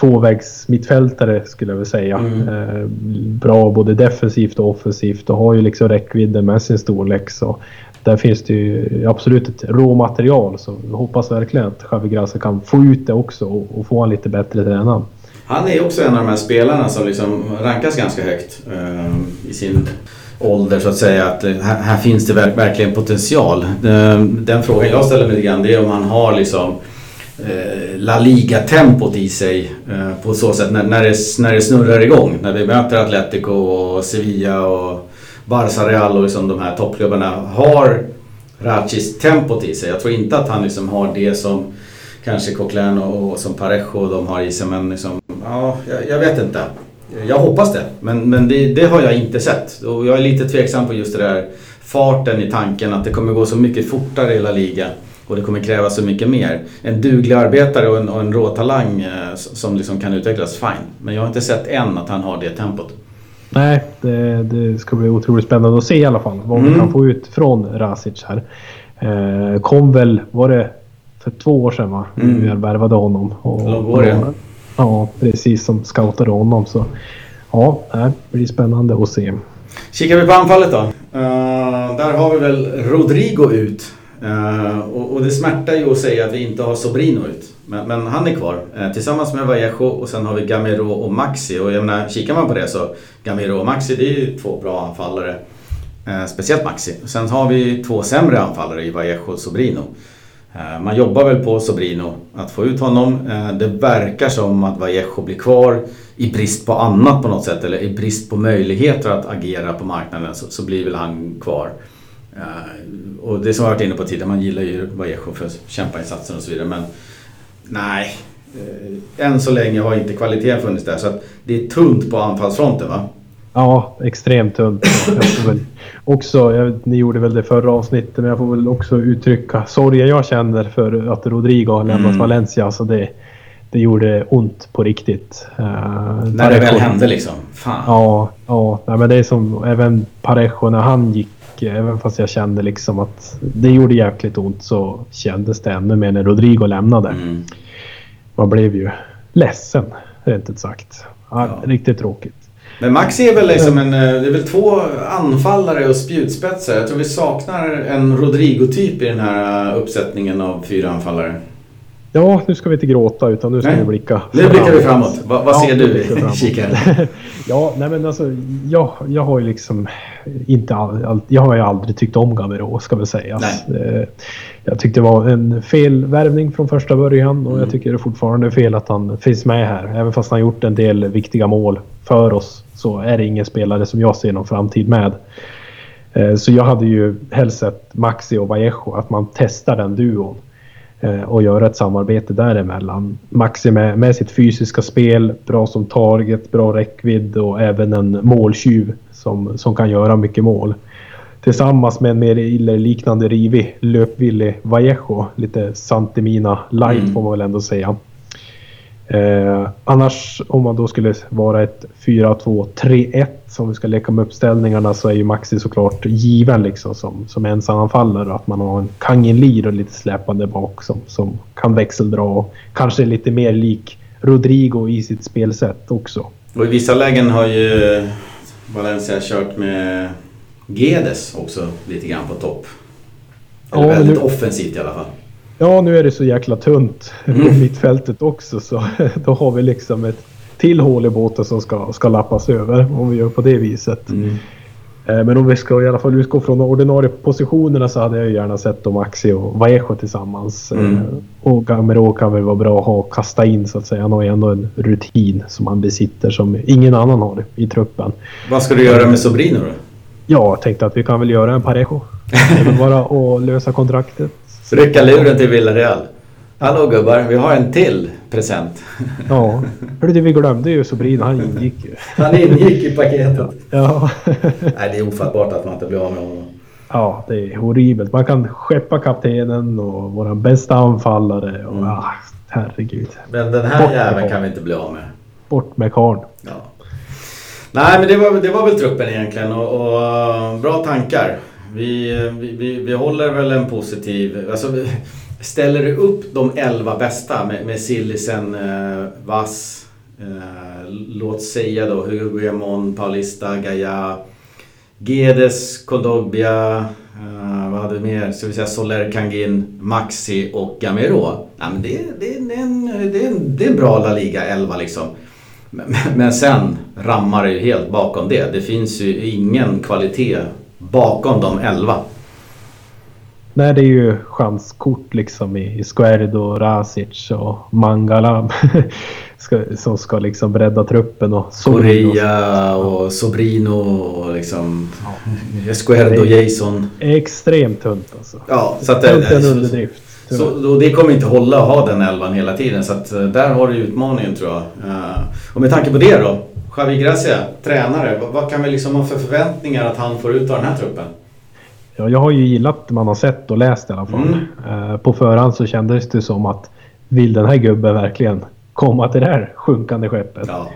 tvåvägs mittfältare skulle jag vilja säga. Mm. Eh, bra både defensivt och offensivt och har ju liksom räckvidden med sin storlek. Så där finns det ju absolut ett råmaterial. Så jag hoppas verkligen att Javi Gracia kan få ut det också och, och få en lite bättre tränad. Han är också en av de här spelarna som liksom rankas ganska högt eh, i sin ålder så att säga. Att här, här finns det verkligen potential. Eh, den frågan jag ställer mig lite grann det är om han har liksom Eh, Eh, La Liga-tempot i sig eh, på så sätt när, när, det, när det snurrar igång. När vi möter Atletico och Sevilla och Barca Real och liksom de här toppklubbarna har Rachis tempot i sig. Jag tror inte att han liksom har det som kanske Coquelin och, och som Parejo de har i sig men liksom, ja, jag, jag vet inte. Jag hoppas det, men, men det, det, har jag inte sett. Och jag är lite tveksam på just det där farten i tanken att det kommer gå så mycket fortare i La Liga och det kommer krävas så mycket mer. En duglig arbetare och en, och en råtalang eh, som liksom kan utvecklas, fine. Men jag har inte sett än att han har det tempot. Nej, det, det ska bli otroligt spännande att se i alla fall vad mm. vi kan få ut från Rasic här. Eh, kom väl, var det för två år sedan va? Mm. Vi värvade honom. Och, Långår det. Ja, precis som scoutade honom. Så ja, det blir spännande att se. Kikar vi på anfallet då. Uh, där har vi väl Rodrigo ut. Uh, och, och, det smärtar ju att säga att vi inte har Sobrino ut. Men, men han är kvar uh, tillsammans med Vallejo och sen har vi Gamero och Maxi. Och jag menar, kikar man på det så Gamero och Maxi det är ju två bra anfallare. Eh, speciellt Maxi. Sen har vi två sämre anfallare i Vallejo och Sobrino. Man jobbar väl på Sobrino att få ut honom. Det verkar som att Vallejo blir kvar i brist på annat på något sätt eller i brist på möjligheter att agera på marknaden så, så blir väl han kvar. Uh, och det som jag varit inne på tidigare, man gillar ju Vallejo för kämpainsatsen och så vidare men nej. Uh, än så länge har inte kvaliteten funnits där så att det är tunt på anfallsfronten va? Ja, extremt tunt. Också, jag, ni gjorde väl det förra avsnittet, men jag får väl också uttrycka sorgen jag känner för att Rodrigo har lämnat mm. Valencia. Så det, det gjorde ont på riktigt. Uh, när det väl hände liksom? Fan. Ja, ja men det är som även Parejo när han gick, även fast jag kände liksom att det gjorde jäkligt ont så kändes det ännu mer när Rodrigo lämnade. Mm. Man blev ju ledsen, rent ut sagt. Ja, ja. Riktigt tråkigt. Men Max är väl liksom en, eh, det är väl två anfallare och spjutspetsar. Jag tror vi saknar en Rodrigo-typ i den här eh, uppsättningen av fyra anfallare. Ja, nu ska vi inte gråta utan nu ska nej. vi blicka Nu blickar vi framåt. Va, vad ser du i kikaren? ja, nej men alltså jag, jag har ju liksom inte all, jag har ju aldrig tyckt om Gamero ska väl sägas. Eh, jag tyckte det var en felvärvning från första början och mm. jag tycker det är fortfarande fel att han finns med här. Även fast han gjort en del viktiga mål för oss så är det ingen spelare som jag ser någon framtid med. Eh, så jag hade ju helst sett Maxi och Vallejo, att man testar den duon. Eh, och göra ett samarbete däremellan. Maxi med, med sitt fysiska spel, bra som target, bra räckvidd och även en måltjuv som, som kan göra mycket mål. Tillsammans med en mer liknande rivig, löpvillig Vallejo. Lite Santemina light mm. får man väl ändå säga. Eh, annars om man då skulle vara ett 4-2-3-1 som vi ska leka med uppställningarna så är ju Maxi såklart given liksom som, som ensamanfallare. Att man har en Kangin Lir och lite släpande bak som, som kan växeldra och kanske lite mer lik Rodrigo i sitt spelsätt också. Och i vissa lägen har ju Valencia kört med Gedes också lite grann på topp. Eller ja, väldigt nu... offensivt i alla fall. Ja, nu är det så jäkla tunt mm. på mittfältet också så då har vi liksom ett till hål i båten som ska, ska lappas över om vi gör på det viset. Mm. Eh, men om vi ska i alla fall utgå från de ordinarie positionerna så hade jag gärna sett dem Axi och Vallejo tillsammans. Mm. Eh, och Gamero kan väl vara bra att ha och kasta in så att säga. Han har ju ändå en rutin som han besitter som ingen annan har i truppen. Vad ska du göra med Sobrino då? Ja, jag tänkte att vi kan väl göra en Parejo. bara att lösa kontraktet. Rycka luren till Villareal. Hallå gubbar, vi har en till present. Ja, hörru du vi glömde ju Sobrino, han ingick ju. Han ingick i paketet. Ja. Nej, det är ofattbart att man inte blir av med honom. Ja, det är horribelt. Man kan skeppa kaptenen och vår bästa anfallare. Och, mm. ah, herregud. Men den här jäveln kan vi inte bli av med. Bort med karln. Ja. Nej, men det var, det var väl truppen egentligen och, och bra tankar. Eh, vi, vi, vi, håller väl en positiv... Alltså, ställer du upp de 11 bästa med, med Sillisen, eh, Vass, eh, låt säga då Hugo Guillamon, Paulista, Gaia, Gedes, Kondogbia, eh, vad hade vi mer? Ska vi säga Soler, Kangin, Maxi och Gamero. Ja, men det, det, det, är en, det, är en, det är en bra La Liga 11 liksom. Men, men sen rammar det ju helt bakom det. Det finns ju ingen kvalitet bakom de 11. Nej, det är ju chanskort liksom i Squerdo, Rasic och Mangala som ska liksom bredda truppen. Och Correa och Sobrino och liksom ja. Squerdo, Jason. Extremt tunt alltså. Ja, så att det, är en underdrift. Så, och det kommer inte hålla att ha den elvan hela tiden så att eh, där har du utmaningen tror jag. Uh, och med tanke på det då, Javi Gracia, tränare, vad, kan vi liksom ha för förväntningar att han får ut av den här truppen? Ja, jag har ju gillat det man har sett och läst i alla fall. Mm. Eh, på förhand så kändes det som att vill den här gubben verkligen komma till det här sjunkande skeppet? Ja.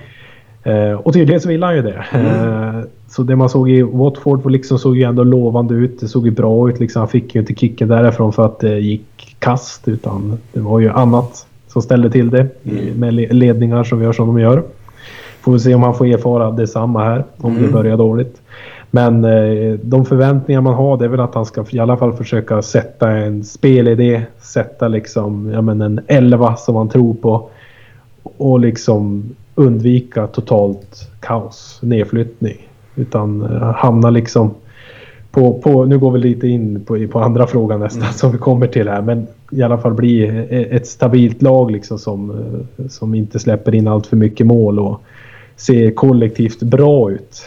Eh, och tydligen så vill han ju det. Mm. Eh, så det man såg i Watford liksom såg ju ändå lovande ut. Det såg ju bra ut. Liksom. Han fick ju inte kicken därifrån för att det gick kast. Utan det var ju annat som ställde till det. Mm. Med ledningar som gör som de gör. Får vi se om han får erfara detsamma här. Om mm. det börjar dåligt. Men eh, de förväntningar man har det är väl att han ska i alla fall försöka sätta en spelidé. Sätta liksom ja, men en elva som man tror på. Och liksom undvika totalt kaos, nedflyttning. Utan uh, hamna liksom på, på, nu går vi lite in på, på andra frågan nästan mm. som vi kommer till här. Men i alla fall bli ett stabilt lag liksom som, eh, som inte släpper in allt för mycket mål och ser kollektivt bra ut.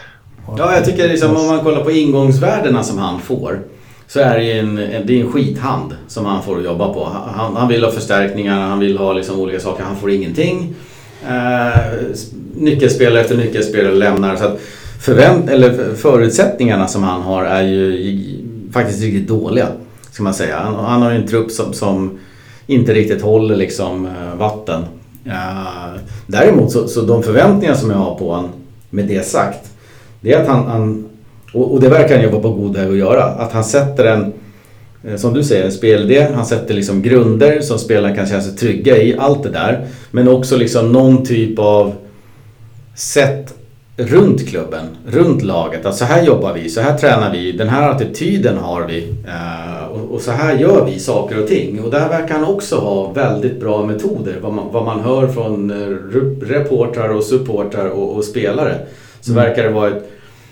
Ja, jag tycker liksom om man kollar på ingångsvärdena som han får. Så är det en, det är en skithand som han får jobba på. Han, han vill ha förstärkningar, han vill ha liksom olika saker. Han får ingenting. Eh, nyckelspelare efter nyckelspelare lämnar. Så att förvänt eller förutsättningarna som han har är ju faktiskt riktigt dåliga. Ska man säga. Han, han har ju en trupp som, som inte riktigt håller liksom eh, vatten. Uh, däremot så, så de förväntningar som jag har på honom med det sagt. Det är att han, han och, och, det verkar han jobba på god väg att göra. Att han sätter en, eh, som du säger, en spelidé. Han sätter liksom grunder som spelarna kan känna sig trygga i. Allt det där. Men också liksom någon typ av sätt runt klubben, runt laget. Att så här jobbar vi, så här tränar vi, den här attityden har vi. Eh, och, så här gör vi saker och ting. Och där verkar han också ha väldigt bra metoder. Vad man, vad man hör från eh, reportrar och supportrar och, och spelare. Så mm. verkar det vara ett,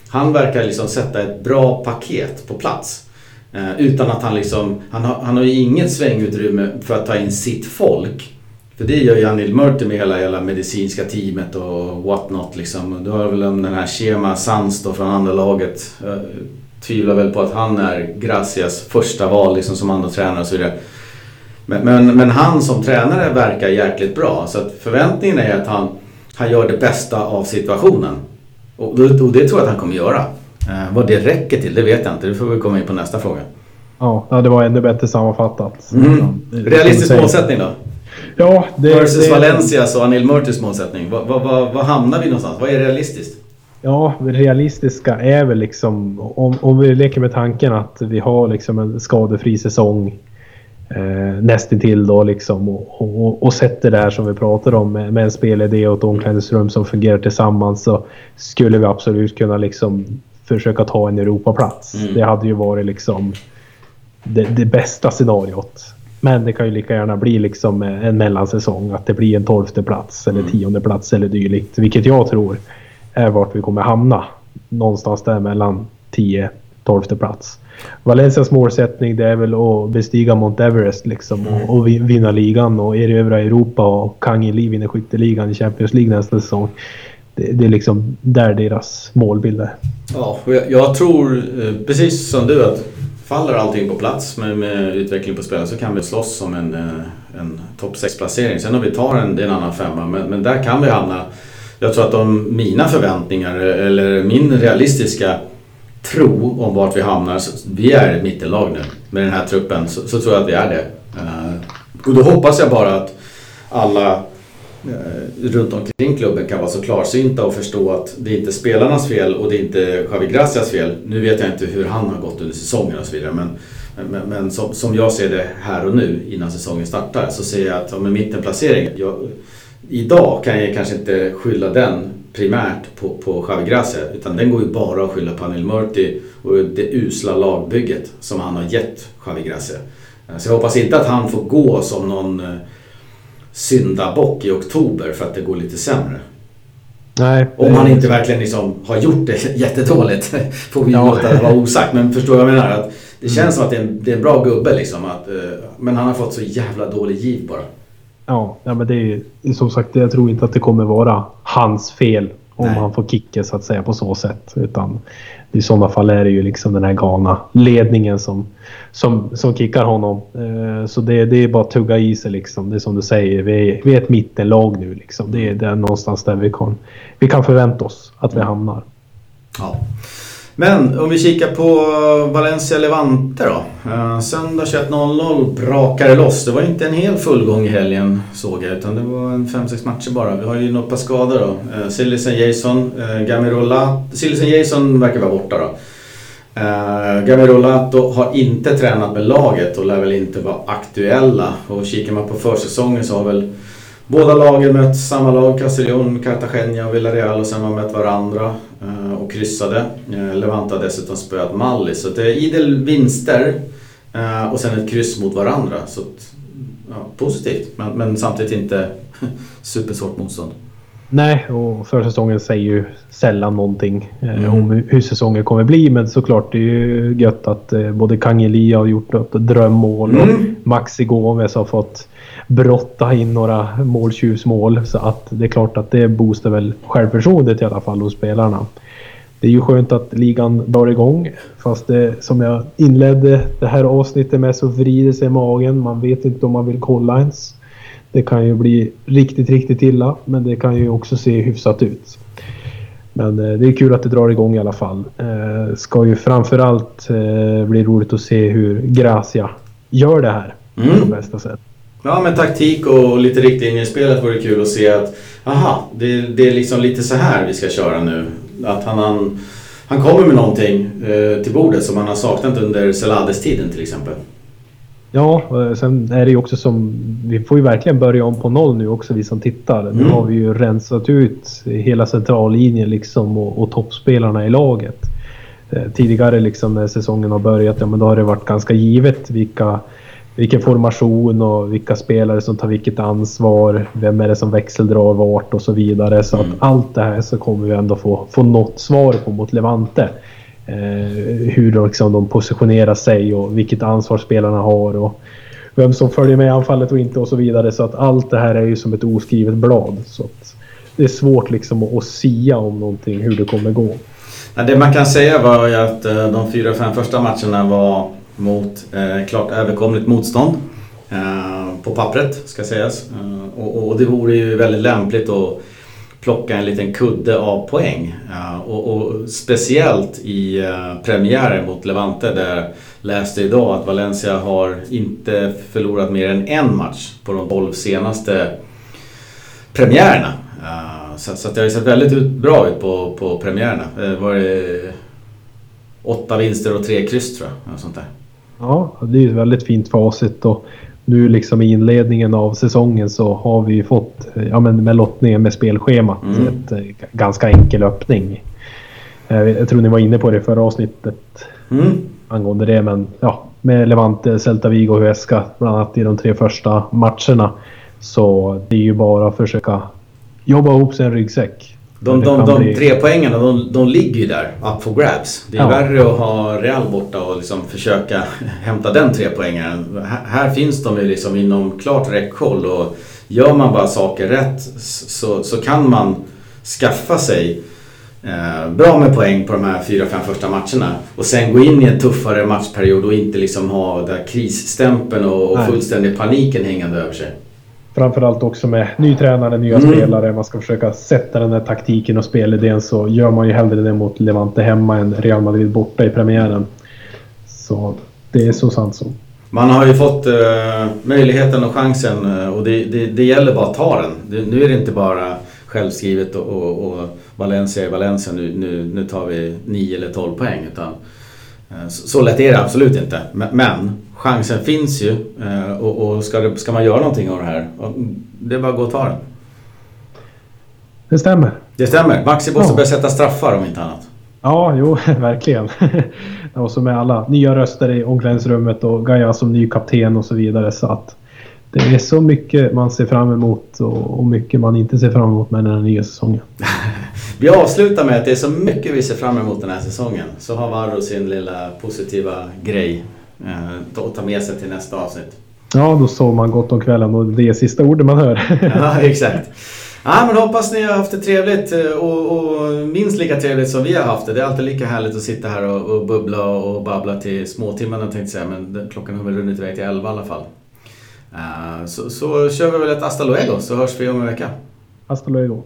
han verkar liksom sätta ett bra paket på plats. Eh, utan att han liksom, han har, han har ju inget svängutrymme för att ta in sitt folk. För det gör ju Anil Murti med hela, hela medicinska teamet och what not liksom. Du har väl den här Shema Sands då från andra laget. Jag tvivlar väl på att han är Gracias första val liksom som andra tränare och så vidare. Men, men, men, han som tränare verkar jäkligt bra. Så att förväntningen är att han, han gör det bästa av situationen. Och, och det tror jag att han kommer göra. Eh, vad det räcker till, det vet jag inte. Det får vi komma in på nästa fråga. Ja, det var ännu bättre sammanfattat. Mm. Realistisk målsättning då? Ja, det, Versus det, Valencias och Anil Murtis målsättning. Vad, vad, vad, vad hamnar vi någonstans? Vad är realistiskt? Ja, det realistiska är väl liksom om, om vi leker med tanken att vi har liksom en skadefri säsong eh, nästintill då liksom och, och, och sätter det här som vi pratar om med, med en spelidé och ett omklädningsrum som fungerar tillsammans så skulle vi absolut kunna liksom försöka ta en Europaplats. Mm. Det hade ju varit liksom det, det bästa scenariot. Men det kan ju lika gärna bli liksom en mellansäsong. Att det blir en tolfte plats eller mm. tionde plats eller dylikt. Vilket jag tror är vart vi kommer hamna. Någonstans där mellan 10 12 plats. Valencias målsättning det är väl att bestiga Mount Everest liksom och, och vinna ligan och erövra Europa och Kang Li vinner skytteligan i Champions League nästa säsong. Det, det, är liksom där deras målbild är. Ja, jag, jag tror eh, precis som du att faller allting på plats med, med utveckling på spelare så kan vi slåss om en, eh, en topp 6-placering. Sen om vi tar en, det är en annan femma, men, men där kan vi hamna. Jag tror att om mina förväntningar eller min realistiska tro om vart vi hamnar, så vi är ett mittenlag nu med den här truppen, så, så tror jag att vi är det. Eh, och då hoppas jag bara att alla Eh, runt omkring klubben kan vara så klarsynta och förstå att det är inte spelarnas fel och det är inte Javi Gracias fel. Nu vet jag inte hur han har gått under säsongen och så vidare men, men, men som, som, jag ser det här och nu innan säsongen startar så ser jag att med mittenplacering, jag, idag kan jag kanske inte skylla den primärt på, på Javi Gracia utan den går ju bara att skylla på Anil Murti och det usla lagbygget som han har gett Javi Gracia. Eh, så jag hoppas inte att han får gå som någon eh, syndabock i oktober för att det går lite sämre. Nej, Om han inte verkligen liksom har gjort det jättedåligt. Får vi ja. låta det vara osagt. Men förstår vad jag menar? Att det känns mm. som att det är, en, det är en bra gubbe liksom. Att, uh, men han har fått så jävla dålig giv bara. Ja, ja men det är som sagt, jag tror inte att det kommer vara hans fel om Nej. han får kicken så att säga på så sätt. Utan i sådana fall är det ju liksom den här galna ledningen som, som, som kickar honom. Eh, så det, det är bara att tugga i sig liksom. Det är som du säger, vi är, vi är ett mittenlag nu liksom. Det är, det är någonstans där vi kan, vi kan förvänta oss att vi hamnar. Ja. Men om vi kikar på Valencia Levante då. Eh, söndag 21.00 brakar det loss. Det var inte en hel fullgång i helgen såg jag utan det var en 5-6 matcher bara. Vi har ju något par skador då. Eh, Sillisen Silisen Jason, eh, Gamirola. Silisen Jason verkar vara borta då. Uh, Gamirolato har inte tränat med laget och lär väl inte vara aktuella. Och kikar man på försäsongen så har väl båda lagen mött samma lag, Castellón, Cartagena och Villarreal och sen har man mött varandra uh, och kryssade. Uh, Levante har dessutom spöat Malli så det är idel vinster uh, och sen ett kryss mot varandra. Så ja, positivt men, men samtidigt inte supersvårt motstånd. Nej, och försäsongen säger ju sällan någonting eh, mm. om hur säsongen kommer bli. Men såklart, det är ju gött att eh, både Kangeli har gjort ett drömmål mm. och Maxi Gomes har fått brotta in några måltjuvsmål. Så att det är klart att det boostar väl självförtroendet i alla fall hos spelarna. Det är ju skönt att ligan drar igång. Fast det, som jag inledde det här avsnittet med så vrider sig magen. Man vet inte om man vill kolla ens. Det kan ju bli riktigt, riktigt illa, men det kan ju också se hyfsat ut. Men eh, det är kul att det drar igång i alla fall. Eh, ska ju framförallt eh, bli roligt att se hur Gracia gör det här mm. på bästa sätt. Ja, men taktik och lite riktlinjer i spelet vore kul att se att aha, det, det, är liksom lite så här vi ska köra nu. Att han, han, han kommer med någonting eh, till bordet som han har saknat under Celades-tiden till exempel. Ja, sen är det ju också som... Vi får ju verkligen börja om på noll nu också vi som tittar. Mm. Nu har vi ju rensat ut hela centrallinjen liksom och, och toppspelarna i laget. Eh, tidigare liksom när säsongen har börjat, ja men då har det varit ganska givet vilka, vilken formation och vilka spelare som tar vilket ansvar. Vem är det som växeldrar vart och så vidare. Så mm. att allt det här så kommer vi ändå få, få något svar på mot Levante. Eh, hur liksom de positionerar sig och vilket ansvar spelarna har och vem som följer med i anfallet och inte och så vidare. Så att allt det här är ju som ett oskrivet blad. Så det är svårt liksom att, att sia om någonting, hur det kommer gå. Ja, det man kan säga var ju att eh, de fyra, fem första matcherna var mot eh, klart överkomligt motstånd. Eh, på pappret ska sägas. Eh, och, och, det vore ju väldigt lämpligt att plocka en liten kudde av poäng. Eh, och, och speciellt i eh, premiären mot Levante där läste idag att Valencia har inte förlorat mer än en match på de 12 senaste premiärerna. Eh, så, så det har ju sett väldigt bra ut på, på premiärerna. Det var det åtta vinster och tre kryss tror jag. Sånt där. Ja, det är ett väldigt fint facit. Och nu liksom i inledningen av säsongen så har vi fått, ja men med lottningen med spelschemat, mm. ett, eh, ganska enkel öppning. Eh, jag tror ni var inne på det i förra avsnittet mm. angående det, men ja, med Levante, Celta Vigo och Huesca bland annat i de tre första matcherna. Så det är ju bara att försöka jobba ihop sig en ryggsäck. De, de, de bli... tre poängen de, de ligger ju där, up for grabs. Det är ja. värre att ha Real borta och liksom försöka hämta den tre poängen. Här, här, finns de ju liksom inom klart räckhåll och gör man bara saker rätt så, så kan man skaffa sig eh, bra med poäng på de här fyra, fem första matcherna. Och sen gå in i en tuffare matchperiod och inte liksom ha den krisstämpeln och, och fullständig paniken hängande över sig. Framförallt också med ny tränare, nya mm. spelare. Man ska försöka sätta den här taktiken och spelidén så gör man ju hellre det mot Levante hemma än Real Madrid borta i premiären. Så det är så sant så. Man har ju fått uh, möjligheten och chansen uh, och det, det, det, gäller bara att ta den. Det, nu är det inte bara självskrivet och, och, och Valencia är Valencia. Nu, nu, nu tar vi 9 eller 12 poäng. Utan, uh, så, så lätt är det absolut inte. Men chansen finns ju eh, och, och ska, det, ska, man göra någonting av det här, det är bara att gå och ta den. Det stämmer. Det stämmer. Maxi måste ja. börja sätta straffar om inte annat. Ja, jo, verkligen. och så med alla nya röster i omklädningsrummet och Gaia som ny kapten och så vidare. Så att det är så mycket man ser fram emot och mycket man inte ser fram emot med den här nya säsongen. vi avslutar med att det är så mycket vi ser fram emot den här säsongen. Så har Varro sin lilla positiva grej att eh, ta med sig till nästa avsnitt. Ja, då sover man gott om kvällen och det är sista ordet man hör. ja, exakt. Ja, men hoppas ni har haft det trevligt eh, och, och, minst lika trevligt som vi har haft det. Det är alltid lika härligt att sitta här och, och bubbla och babbla till småtimmarna tänkte jag säga. Men klockan har väl runnit iväg till elva i alla fall. Uh, så, så kör vi väl ett hasta luego så hörs vi om en vecka. Hasta luego.